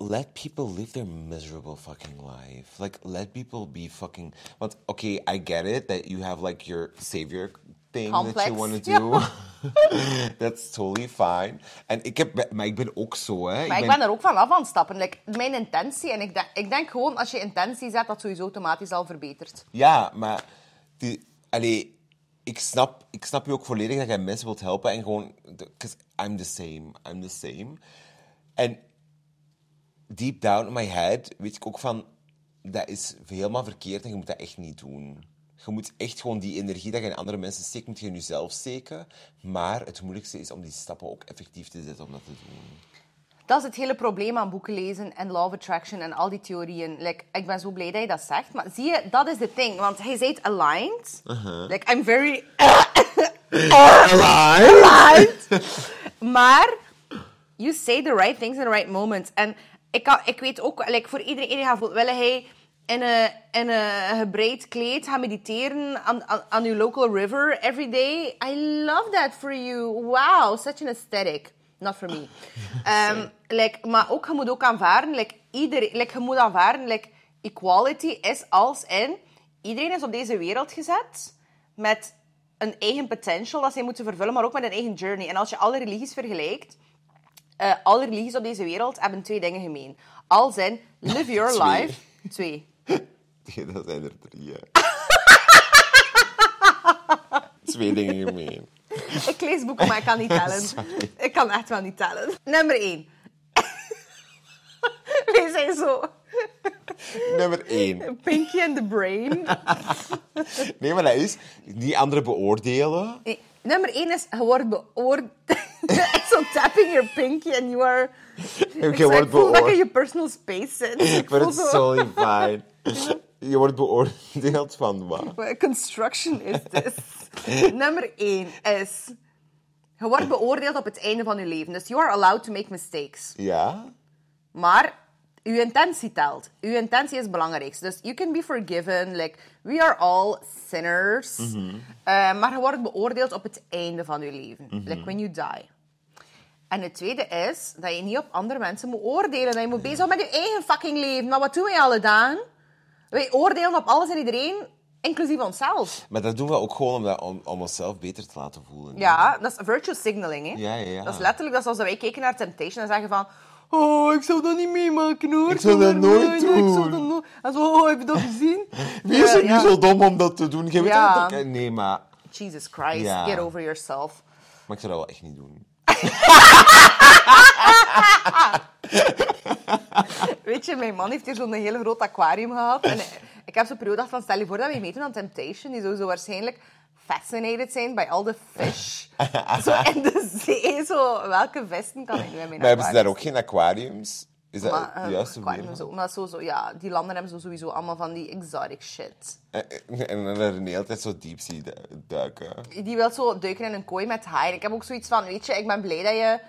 Let people live their miserable fucking life. Like, let people be fucking... Want, okay, I get it that you have, like, your savior thing that you want to Ja. do. That's totally fine. En ik heb... Maar ik ben ook zo, hè. Maar ik ben er ook van af aan het stappen. Like, mijn intentie, en ik denk, ik denk gewoon als je intentie zet, dat sowieso automatisch al verbetert. Ja, maar... Die, allee, ik snap, ik snap je ook volledig dat jij mensen wilt helpen en gewoon... Because I'm the same. I'm the same. En deep down in my head weet ik ook van... Dat is helemaal verkeerd en je moet dat echt niet doen. Je moet echt gewoon die energie dat je in andere mensen steekt, moet je in jezelf steken. Maar het moeilijkste is om die stappen ook effectief te zetten om dat te doen. Dat is het hele probleem aan boeken lezen en law of attraction en al die theorieën. Like, ik ben zo blij dat je dat zegt. Maar zie je, dat is de ding. Want hij zei aligned. Like, I'm very aligned. maar you say the right things in the right moments. En ik, kan, ik weet ook, like, voor iedereen, iedereen gaat voelen, wil hij in een, in een gebreid kleed gaan mediteren aan, aan, aan uw local river every day? I love that for you. Wow, such an aesthetic. Not for me. Ehm, like, maar ook, je moet ook aanvaarden, like, iedereen, like, je moet aanvaarden, like, equality is als in, iedereen is op deze wereld gezet met een eigen potential dat zij moeten vervullen, maar ook met een eigen journey. En als je alle religies vergelijkt, eh, alle religies op deze wereld hebben twee dingen gemeen. Als in, live your Twee. life. Twee. Dat zijn er drie. Twee dingen gemeen. Ik lees boeken, maar ik kan niet tellen. Ik kan echt wel niet tellen. Nummer één. Wij zijn zo. Nummer één. Pinky and the brain. Nee, maar dat is die anderen beoordelen. Nee, nummer één is, je wordt beoordeeld. zo tapping your pinky and you are... Je Ik wordt voel dat je in beoordeeld. je personal space zit. Ik het zo... totally fine. Je wordt beoordeeld van wat? What construction is this? Nummer één is... Je wordt beoordeeld op het einde van je leven. Dus you are allowed to make mistakes. Ja? Maar uw intentie telt. Uw intentie is het belangrijkste. Dus you can be forgiven. Like, we are all sinners. Eh, maar je wordt beoordeeld op het einde van je leven. Like when you die. En het tweede is dat je niet op andere mensen moet oordelen. Dat je moet bezig zijn met je eigen fucking leven. Maar wat doen wij alle dagen? Wij oordelen op alles en iedereen, inclusief onszelf. Maar dat doen we ook gewoon om, dat, om, om onszelf beter te laten voelen. Ja, dat is virtue signaling. Hè? Ja, ja, ja. Dat is letterlijk dat zoals wij kijken naar Temptation en zeggen van... Oh, ik zou dat niet meemaken hoor. Ik zou dat nooit nee, Ik zou doen. dat nooit... En zo, oh, heb je dat gezien? Wie is er nu zo dom om dat te doen? Je weet Ja. dat ik... Nee, maar... Jesus Christ, get over yourself. Maar ik zou dat wel echt niet doen. Weet je, mijn man heeft hier zo'n hele groot aquarium gehad. En ik heb zo'n periode van, stel je voor dat we meedoen aan Temptation. Die zou zo waarschijnlijk fascinated zijn bij al de fish. zo in de zee. Zo, welke vesten kan ik nu in mijn Maar hebben ze daar ook geen aquariums? Is dat Maar, de eh, juiste aquarium weer? zo, maar zo, zo, ja, die landen hebben zo sowieso allemaal van die exotic shit. En, en dan er de hele tijd zo diep zie duiken. Die wil zo duiken in een kooi met haaien. Ik heb ook zoiets van, weet je, ik ben blij dat je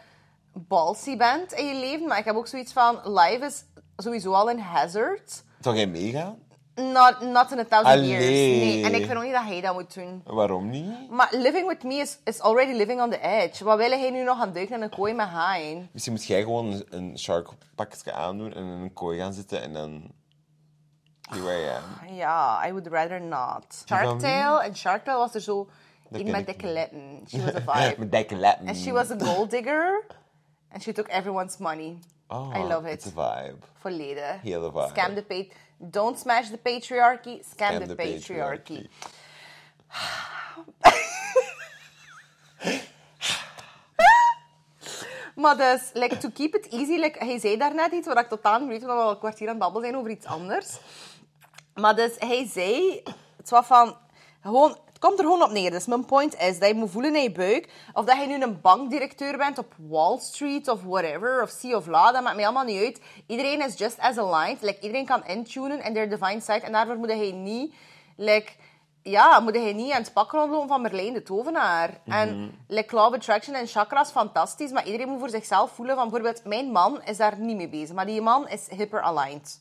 ballsy bent in je leven, maar ik heb ook zoiets van, life is sowieso al een hazard. Zou jij meegaan? Not, not in a thousand Allee. years. Nee, en ik vind ook niet dat hij dat moet doen. Waarom niet? Maar living with me is, is already living on the edge. Wat wil hij nu nog gaan duiken in een kooi met haaien? Misschien moet jij gewoon een, een sharkpakje aandoen en in een kooi gaan zitten en dan... Here I am. Ja, I would rather not. Waarom Shark Tale, en Shark Tale was er zo Dat in met ik dikke letten. She was a vibe. Met dikke letten. And she was a gold digger. And she took everyone's money. Oh, I love It's it. a vibe. Volledig. Hele vibe. Scam the pa- Don't smash the patriarchy. Scam, the, the patriarchy. Maar dus, like, to keep it easy, like, hij zei daarnet iets wat ik totaal niet weet, omdat we al een kwartier aan het babbelen zijn over iets anders. Maar dus, hij zei, het was van, gewoon, komt er gewoon op neer. Dus mijn point is dat je moet voelen in je buik, of dat je nu een bankdirecteur bent op Wall Street of whatever, of Sea of Law, dat maakt mij allemaal niet uit. Iedereen is just as aligned. Like, iedereen kan intunen in their divine side, en daarvoor moet hij niet, like, ja, moet hij niet aan het pak rondlopen van Merlijn de Tovenaar. En like, Law of Attraction en chakras, fantastisch, maar iedereen moet voor zichzelf voelen van, bijvoorbeeld, mijn man is daar niet mee bezig, maar die man is hyper-aligned.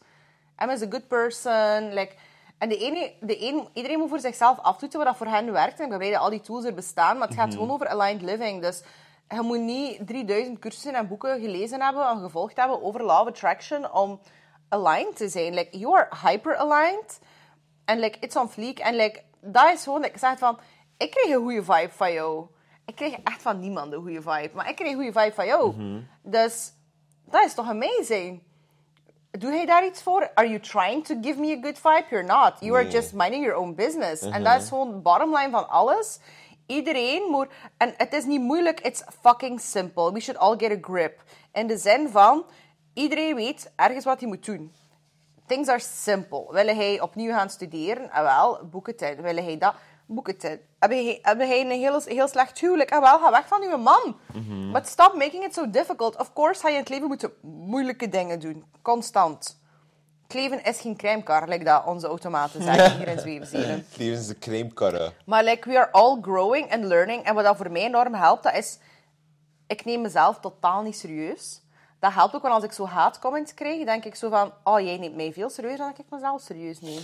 Emma is a good person. Like, en de ene, de een, iedereen moet voor zichzelf aftoetsen wat dat voor hen werkt. En ik ben blij dat al die tools er bestaan. Maar het gaat gewoon over aligned living. Dus je moet niet 3000 cursussen en boeken gelezen hebben en gevolgd hebben over law of attraction om aligned te zijn. Like, you are hyper-aligned. En like, it's on fleek. En like, dat is gewoon, like, ik zeg het van, ik kreeg een goede vibe van jou. Ik kreeg echt van niemand een goede vibe. Maar ik kreeg een goede vibe van jou. Dus dat is toch amazing? Doe hij daar iets voor? Are you trying to give me a good vibe? You're not. You are just minding your own business. En dat is gewoon de bottom line van alles. Iedereen moet... En het is niet moeilijk, it's fucking simple. We should all get a grip. In de zin van, iedereen weet ergens wat hij moet doen. Things are simple. Wil hij opnieuw gaan studeren? Ah, wel, boek het in. Wil hij dat? Boek het in. Heb hij, een heel, heel slecht huwelijk? Ah, wel, ga weg van uw man. But stop making it so difficult. Of course, ga je in het leven moeten moeilijke dingen doen. Constant. Het leven is geen crèmekar, like dat onze automaten zeggen hier in Zwevenzelen. Levens de crèmekarren. Maar like, we are all growing and learning. En wat dat voor mij enorm helpt, dat is... Ik neem mezelf totaal niet serieus. Dat helpt ook, want als ik zo haatcomments krijg, denk ik zo van... Oh, jij neemt mij veel serieus dan ik mezelf serieus neem.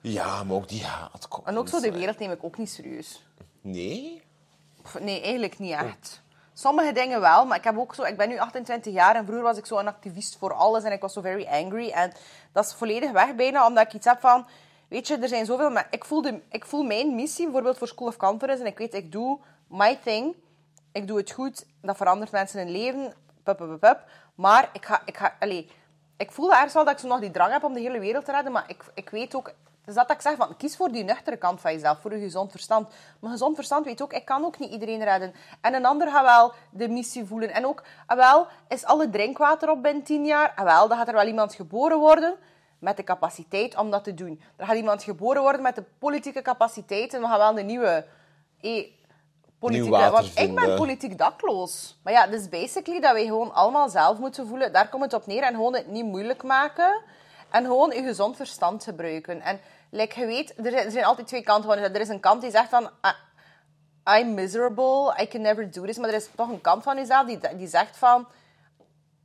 Ja, maar ook die haat. kom, En ook zo, de wereld neem ik ook niet serieus. Nee? Pff, Nee, eigenlijk niet echt. Sommige dingen wel, maar ik, heb ook zo, ik ben nu 28 jaar en vroeger was ik zo een activist voor alles en ik was zo very angry. En dat is volledig weg bijna, omdat ik iets heb van... Weet je, er zijn zoveel... Maar ik, voel de, ik voel mijn missie, bijvoorbeeld voor School of Conference, en ik weet, ik doe my thing. Ik doe het goed, dat verandert mensen hun leven. Pup, pup, pup. Maar ik ga... Ik, ga allee, ik voel ergens wel dat ik zo nog die drang heb om de hele wereld te redden, maar ik, ik weet ook... Dus dat ik zeg, van, kies voor die nuchtere kant van jezelf, voor je gezond verstand. Maar gezond verstand weet ook, ik kan ook niet iedereen redden. En een ander gaat wel de missie voelen. En ook, ah, wel, is alle drinkwater op binnen tien jaar? Ah, wel, dan gaat er wel iemand geboren worden met de capaciteit om dat te doen. Er gaat iemand geboren worden met de politieke capaciteit en we gaan wel een nieuwe... eh, politieke, water want ik ben politiek dakloos. Maar ja, dus basically dat wij gewoon allemaal zelf moeten voelen. Daar komt het op neer. En gewoon het niet moeilijk maken. En gewoon je gezond verstand gebruiken. En like, je weet, er zijn, er zijn altijd twee kanten. Want er is een kant die zegt van... ah, I'm miserable, I can never do this. Maar er is toch een kant van jezelf die, die zegt van,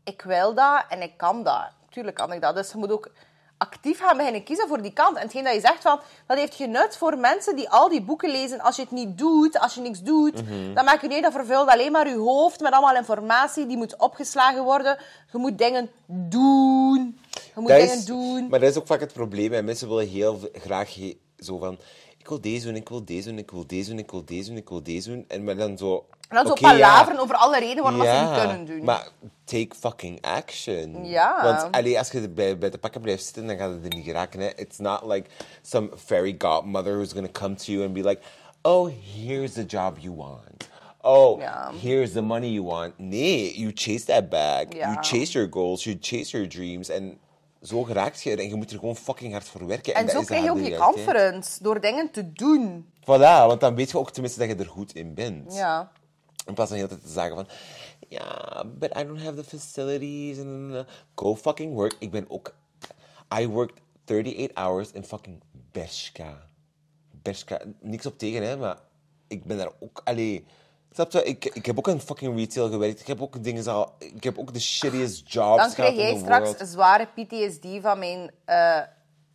ik wil dat en ik kan dat. Tuurlijk kan ik dat. Dus je moet ook actief gaan beginnen kiezen voor die kant. En hetgeen dat je zegt van, dat heeft genut voor mensen die al die boeken lezen. Als je het niet doet, als je niks doet, dan maak je niet, dat vervult alleen maar je hoofd met allemaal informatie die moet opgeslagen worden. Je moet dingen doen. Je moet Dat dingen is- doen. Maar dat is ook vaak het probleem. Hè. Mensen willen heel graag he- zo van... Ik wil deze doen, ik wil deze doen, ik wil deze doen, ik wil deze doen, ik wil deze doen. En maar dan zo... En dan zo ja. palaveren over alle redenen waarom dat ze niet kunnen doen. Maar take fucking action. Ja. Want allee, als je bij, bij de pakken blijft zitten, dan gaat het er niet geraken. Hè. It's not like some fairy godmother who's going to come to you and be like... Oh, here's the job you want. Oh, Ja. here's the money you want. Nee, you chase that bag. Ja. You chase your goals. You chase your dreams. En zo geraakt je er. En je moet er gewoon fucking hard voor werken. En dat zo is krijg je ook je conference, door dingen te doen. Voilà, want dan weet je ook tenminste dat je er goed in bent. Ja. In plaats van de hele tijd te zeggen van... Ja, but I don't have the facilities. And, go fucking work. Ik ben ook... I worked 38 hours in fucking Bershka. Bershka. Niks op tegen, hè. Maar ik ben daar ook... Allee... Snap je? Ik, ik heb ook in fucking retail gewerkt. Ik heb ook dingen al... Ik heb ook de shittiest jobs Dan krijg jij straks world. zware PTSD van mijn eh,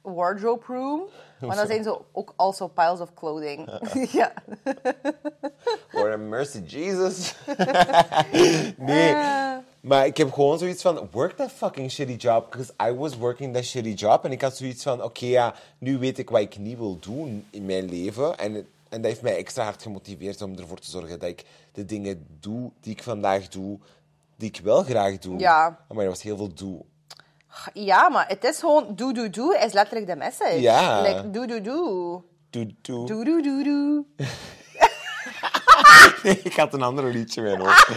wardrobe room. Maar dan zijn ze ook also piles of clothing. ja. Lord have mercy, Jesus. nee. Maar ik heb gewoon zoiets van, work that fucking shitty job. Because I was working that shitty job. En ik had zoiets van, oké ja, nu weet ik wat ik niet wil doen in mijn leven. En, en dat heeft mij extra hard gemotiveerd om ervoor te zorgen dat ik de dingen doe die ik vandaag doe, die ik wel graag doe. Ja. Maar er was heel veel doe. ja, maar het is gewoon doe, doe, doe is letterlijk de message. Ja. Like, doe, doe, doe. Doe, doe. Doe, doe, doe, doe. Nee, ik had een ander liedje mijn hoofd.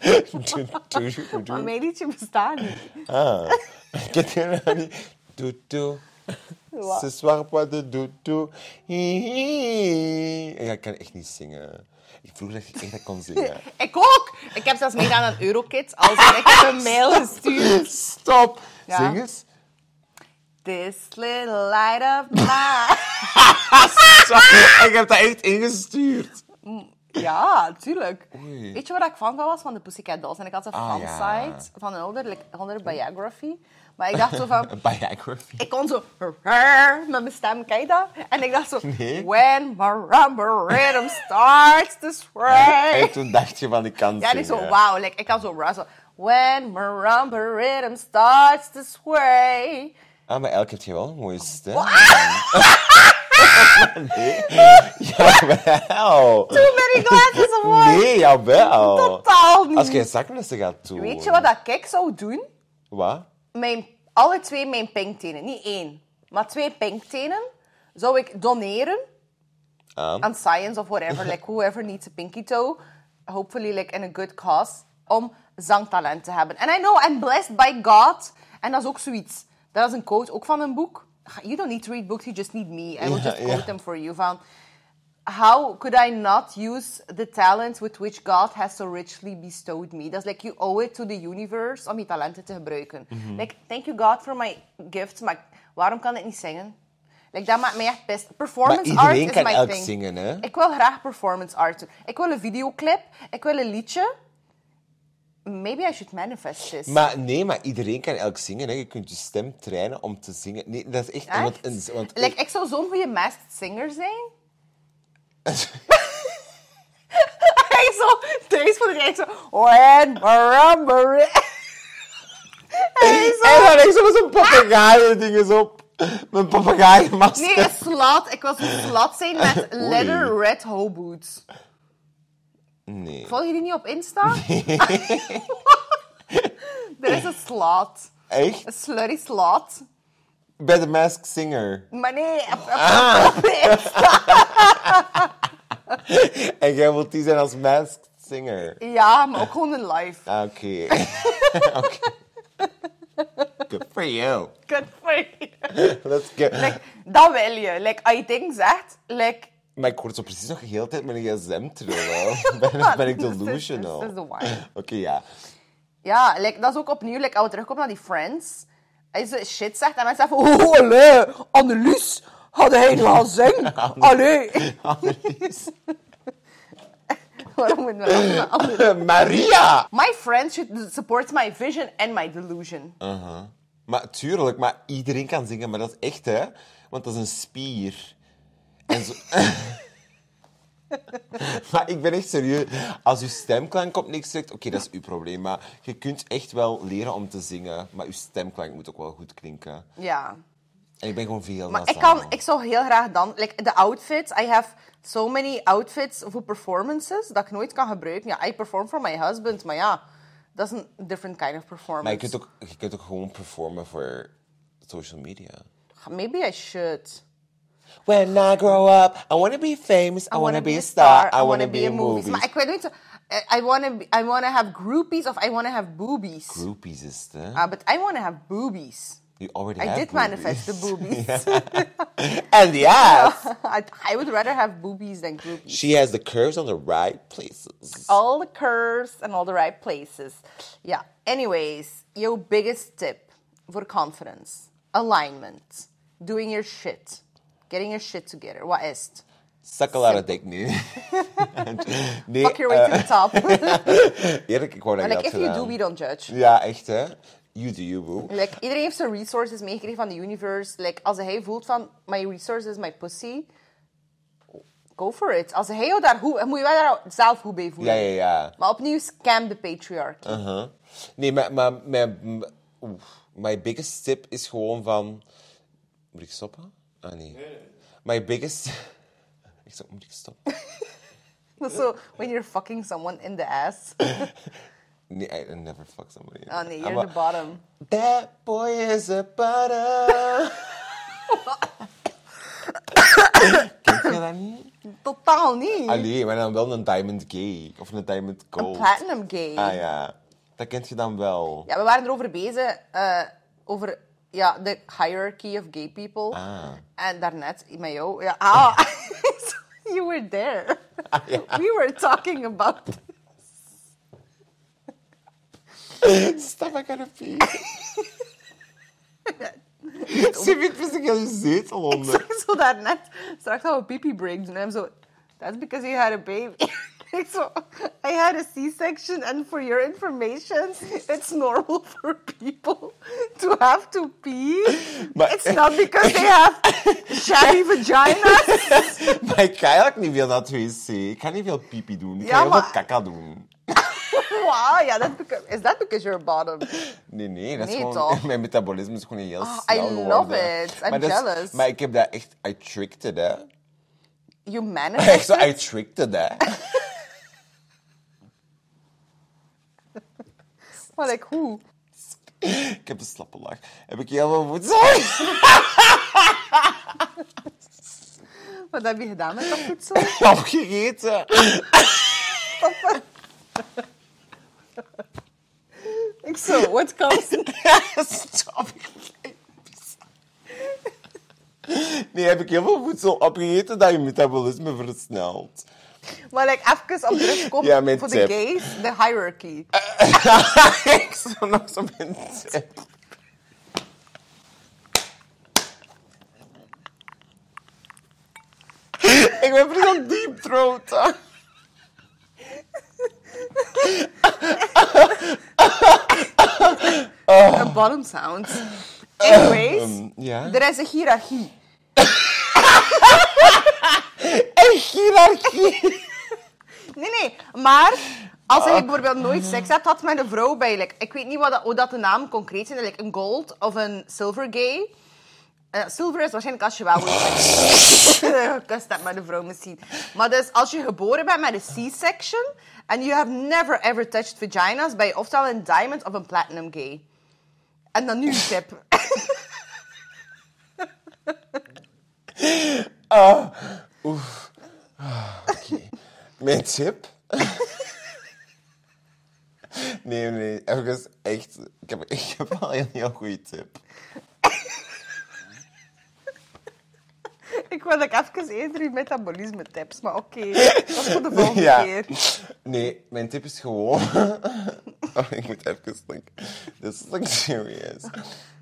doe, doe, doe, doe. Maar mijn liedje bestaat niet. Ah, ik ken die nou niet. Doe, doe. Wat? Ce soir pas de doe, doe. Hi, hi. Ja, ik kan echt niet zingen. Ik vroeg dat ik echt dat kon zingen. Ik ook. Ik heb zelfs meegedaan aan Eurokid. Als ik heb een mail gestuurd. Stop. Ja. Zing eens. This little light of mine. ik heb dat echt ingestuurd. Ja, tuurlijk. Oei. Weet je waar ik fan van was? Van de Pussycat Dolls. En ik had een Ah, ja. fansite van een older biography. Maar ik dacht zo van... Biography. Ik kon zo... Met mijn stem, kijk dat? En ik dacht zo... Nee. When marimba rhythm starts to sway. En toen dacht je van, ik kan Ja, en ik zo, wauw. Like, ik kan zo... zo When marimba rhythm starts to sway. Ah, maar elk heb je wel een mooie stem. nee. Jawel. Too many glasses of wine. Nee, jawel. Totaal niet. Als jij zakmessen gaat doen. Weet je wat dat ik zou doen? Wat? mijn, alle twee mijn pinktenen, niet één, maar twee pinktenen, zou ik doneren Aan? aan science of whatever, like whoever needs a pinky toe, hopefully like in a good cause, om zangtalent te hebben. And I know I'm blessed by God, en dat is ook zoiets. Dat is een quote ook van een boek. You don't need to read books, you just need me. I will just quote them for you. Van, how could I not use the talent with which God has so richly bestowed me? Is like, you owe it to the universe om je talenten te gebruiken. Mhm. Like, thank you God for my gifts, maar waarom kan ik niet zingen? Like, dat maakt mij echt best. Performance art is kan my thing. zingen? Ik wil graag performance art doen. Ik wil een videoclip, ik wil een liedje. Maybe I should manifest this. Maar nee, maar iedereen kan elk zingen. Hè. Je kunt je stem trainen om te zingen. Nee, dat is echt... Echt? Want, een- want, like, ik zou zo'n goede masked singer zijn. ik zo, thuis voor de rijk zo... When. Hij zo... En dan ik zo met zo'n papegaaien dingen op. Mijn papegaaienmasker. Nee, een slat. Ik wil zo'n slat zijn met leather red hoe boots. Nee. Volg je die niet op Insta? er is een slat. Echt? Een slurry slat. Bij de Masked Singer. Maar nee, op, op, Ah. op Insta. En jij wilt die zijn als Masked Singer. Ja, maar ook gewoon een live. Ah, Oké. Oké. Good for you. Good for you. Let's go. Like, dat wil je. Like, als je dingen zegt, like... Maar ik hoor zo precies nog de hele tijd mijn gsm trillen. ben, ben ik delusional? this is the wine. Oké, ja. Ja, like, dat is ook opnieuw, like, als we terugkomen naar die Friends. Als je shit zegt en mensen zeggen van... Oh, allee, Annelies, had hij nu al zingen? Allee. Annelies. Waarom moet andere? Maria! My friends should support my vision and my delusion. Maar tuurlijk, maar iedereen kan zingen, maar dat is echt, hè? Want dat is een spier. En zo... maar ik ben echt serieus. Als je stemklank op niks trekt, oké, dat is uw probleem. Maar je kunt echt wel leren om te zingen, maar je stemklank moet ook wel goed klinken. Ja. En ik ben gewoon veel Maar ik, kan, ik zou heel graag dan... Like, de outfits, I have so many outfits voor performances dat ik nooit kan gebruiken. Ja, I perform for my husband, maar ja, dat is een different kind of performance. Maar je kunt, ook, je kunt ook gewoon performen voor social media. Maybe I should. When I grow up, I want to be famous, I, want to be a star, I want to be a movie. Maar ik weet niet... I want to I want to have groupies of I want to have boobies. Groupies is hè? Ah, but I want to have boobies. You already I did boobies. manifest the boobies. And the ass! I, I would rather have boobies than groupies. She has the curves on the right places. all the curves and all the right places. Yeah. Anyways, your biggest tip for confidence, alignment, doing your shit, getting your shit together. What is a lot of dick nu. nee, Fuck your way to the top. eerlijk, ik dat je like, if you do, we don't judge. Ja, echt hè. You do you, boo. Like, iedereen heeft zijn resources meegekregen van de universe. Like, als hij voelt van, my resource is my pussy, go for it. Als hij jou daar goed, moet je wel daar zelf goed bij voelen. Ja, ja, ja. Maar opnieuw, scam de patriarchy. Uh-huh. Nee, maar, maar mijn, oef, my biggest tip is gewoon van... Moet ik stoppen? Ah, nee. My biggest... Ik zeg, moet ik stoppen? When you're fucking someone in the ass. Nee, I, never fuck somebody. Oh nee, I'm you're a- the bottom. That boy is a butter. Ken je dat niet? Totaal niet. Allee, maar dan wel een diamond gay. Of een diamond gold. Platinum gay. Ah ja, dat kent je dan wel. Ja, we waren erover bezig, eh, over ja, the hierarchy of gay people. Ah. En daarnet jou, ja, ah, you were there. Ah, ja. We were talking about Stop, I gotta pee. Ze vindt me heel je zetel onder. zo daarnet, straks gaan we pipi break doen. En hem zo, that's because you had a baby. Ik zo, I had a C-section and for your information, it's normal for people have to pee. Maar- it's not because they have shabby vaginas. Maar ik ga eigenlijk niet veel naar het wc. Ik ga niet veel pipi doen. Ik ga Ja, heel maar- veel kaka doen. Wow, yeah, that's because, is that because you're a bottom? Nee, nee, dat is Nee, gewoon... toch? Mijn metabolisme is gewoon heel Ah, snel I geworden. love it. I'm maar dat is- jealous. maar ik heb dat echt... I tricked it, hè. You Echt manifest zo, I tricked it, hè. Maar like, hoe? Ik heb een slappe lach. Heb ik heel veel voedsel? Wat heb je gedaan met dat voedsel? Opgegeten. Ik zo, what comes... Stop. Nee, heb ik heel veel voedsel opgegeten dat je metabolisme versnelt. Maar like, even op terugkomen Ja, mijn voor tip. de gays, de hierarchy. ik zou nog zo mijn tip. Ik ben precies aan deep throat. Een bottom sound. Anyways, Um, ja. er is een hiërarchie. Hiërarchie. Nee, nee, maar als Ah. je bijvoorbeeld nooit seks hebt had met een vrouw bij, like, ik weet niet wat dat, hoe dat de naam concreet is, like een gold of een silver gay. Eh, silver is waarschijnlijk als je wel gekust hebt met een vrouw misschien. Maar dus als je geboren bent met een C-section and you have never ever touched vaginas, ben je oftewel een diamond of een platinum gay. En dan nu een tip. Mijn tip? Nee, nee, even echt. Ik heb, ik heb wel een heel goede tip. Ik wil like, even eerder uw metabolisme tips, maar oké. Dat is voor de volgende Ja. keer. Nee, mijn tip is gewoon. Oh, ik moet even denken. This is like serious.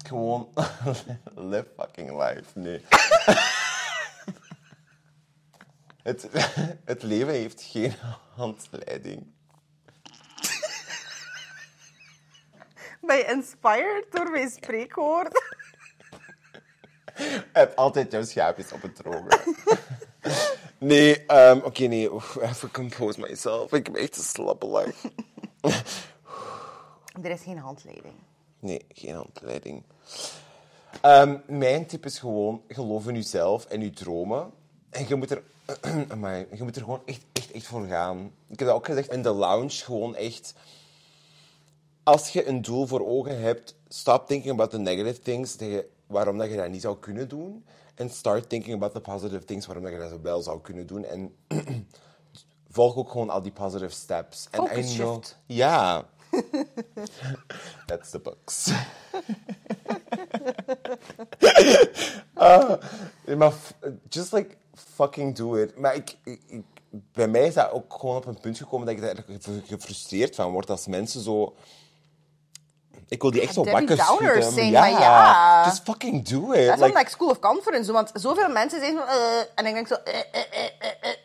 Gewoon live fucking life. Nee. Het, het leven heeft geen handleiding. Ben je inspired door mijn spreekwoord? Je hebt altijd jouw schaapjes op het droge. Nee, ehm, oké, nee. Oef, even compose myself. Ik heb echt een slappe. Er is geen handleiding. Nee, geen handleiding. Ehm, mijn tip is gewoon, geloof in jezelf en je dromen. En je moet er, amai, je moet er gewoon echt, echt, echt voor gaan. Ik heb dat ook gezegd in de lounge, gewoon echt... Als je een doel voor ogen hebt, stop thinking about the negative things, waarom dat je dat niet zou kunnen doen. En start thinking about the positive things, waarom dat je dat wel zou kunnen doen. En volg ook gewoon al die positive steps. En Focus I know-. Ja. That's the books. Maar f- just like fucking do it. Maar ik, ik, ik- bij mij is dat ook gewoon op een punt gekomen dat ik daar gefrustreerd van word als mensen zo. Ik wil die echt zo Debbie wakker Downers schudden. zijn, maar ja. Just fucking do it. Dat is Like, ik School of Conference want zoveel mensen zeggen van... eh, en ik denk zo...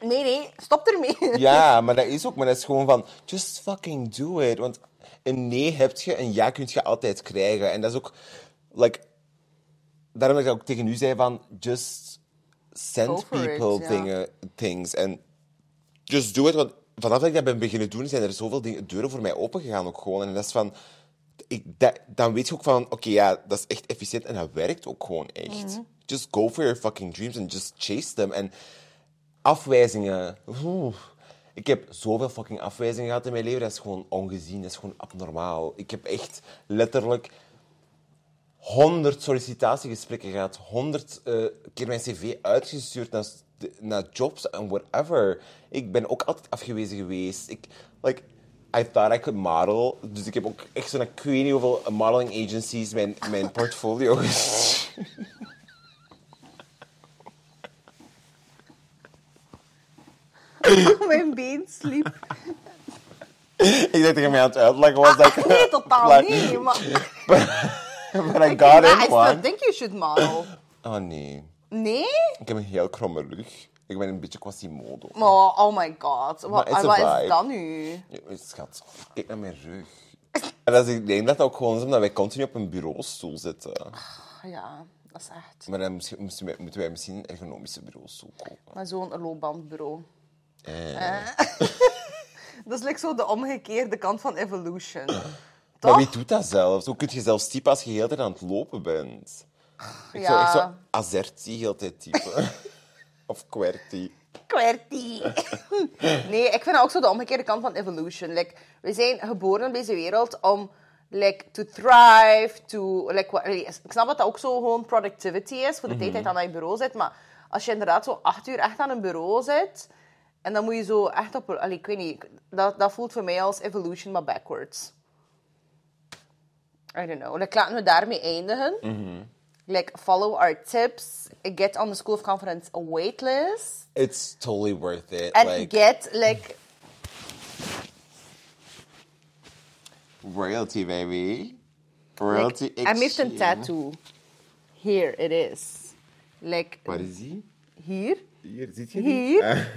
nee, nee, stop ermee. Ja, maar dat is ook, maar dat is gewoon van, just fucking do it. Want een nee heb je, een ja kun je altijd krijgen. En dat is ook, like, daarom dat ik ook tegen u zei van, just send it, people dingen, things. En just do it, want vanaf dat ik dat ben beginnen doen, zijn er zoveel dingen, deuren voor mij opengegaan ook gewoon. En dat is van, ik, dat, dan weet je ook van, oké, ja, dat is echt efficiënt en dat werkt ook gewoon echt. Mhm. Just go for your fucking dreams and just chase them. En afwijzingen. Oeh. Ik heb zoveel fucking afwijzingen gehad in mijn leven. Dat is gewoon ongezien. Dat is gewoon abnormaal. Ik heb echt letterlijk honderd sollicitatiegesprekken gehad. Honderd eh, keer mijn cv uitgestuurd naar, naar jobs en whatever. Ik ben ook altijd afgewezen geweest. Ik, like, I thought I could model. Dus ik heb ook echt zo'n, ik weet niet hoeveel modeling agencies mijn, mijn portfolio gestuurd. Mijn been sliep. ik dacht dat je mij aan het uitleggen was. dat ik- Nee, totaal like, niet. Maar, But I got maar I in still one. think you should model. Oh nee. Nee? Ik heb een heel kromme rug. Ik ben een beetje Quasimodo. Oh, oh my god. Wat, vibe. is dat nu? Ja, Schat, kijk naar mijn rug. En dat is, ik denk dat dat ook gewoon is omdat wij continu op een bureaustoel zitten. Ja, dat is echt. Maar dan misschien- moesten wij- moeten wij misschien een ergonomische bureaustoel kopen. Maar zo'n loopbandbureau. Eh. Dat is like zo de omgekeerde kant van evolution. Maar Toch? wie doet dat zelfs? Hoe kun je zelfs typen als je heel tijd aan het lopen bent? Ik zou echt zo azerti heel tijd typen. of QWERTY. QWERTY. nee, ik vind dat ook zo de omgekeerde kant van evolution. Like, we zijn geboren in deze wereld om like, to thrive, to... Like, ik snap dat dat ook zo gewoon productivity is, voor de tijd dat je aan je bureau zit. Maar als je inderdaad zo acht uur echt aan een bureau zit... En dan moet je zo echt op... Allee, ik weet niet. Dat, dat voelt voor mij als evolution, maar backwards. I don't know. Like, laten we daarmee eindigen. Mhm. Like, follow our tips. Get on the School of Confidence waitlist. It's totally worth it. And like, get like royalty, baby. Royalty like heeft een tattoo. Here it is. Like Waar is die? hier. Hier, ziet je Hier.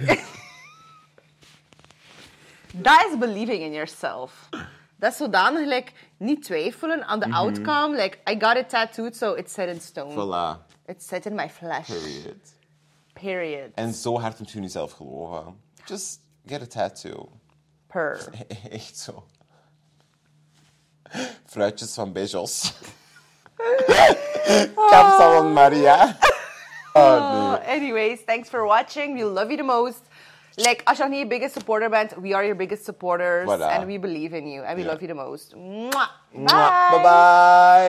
Dat is believing in yourself. Dat is zodanig like, niet twijfelen aan de outcome. Like, I got it tattooed, so it's set in stone. Voilà. It's set in my flesh. Period. Period. En zo hard moet je in jezelf geloven. Just get a tattoo. Per. Echt zo. Fruitjes van Bejos. Kapsalon Maria. Oh. Oh, anyways, thanks for watching. We love you the most. Like, als je nog niet je biggest supporter band. we are your biggest supporters. Voilà. And we believe in you. And we Ja. love you the most. Mwah. Mwah. Bye bye.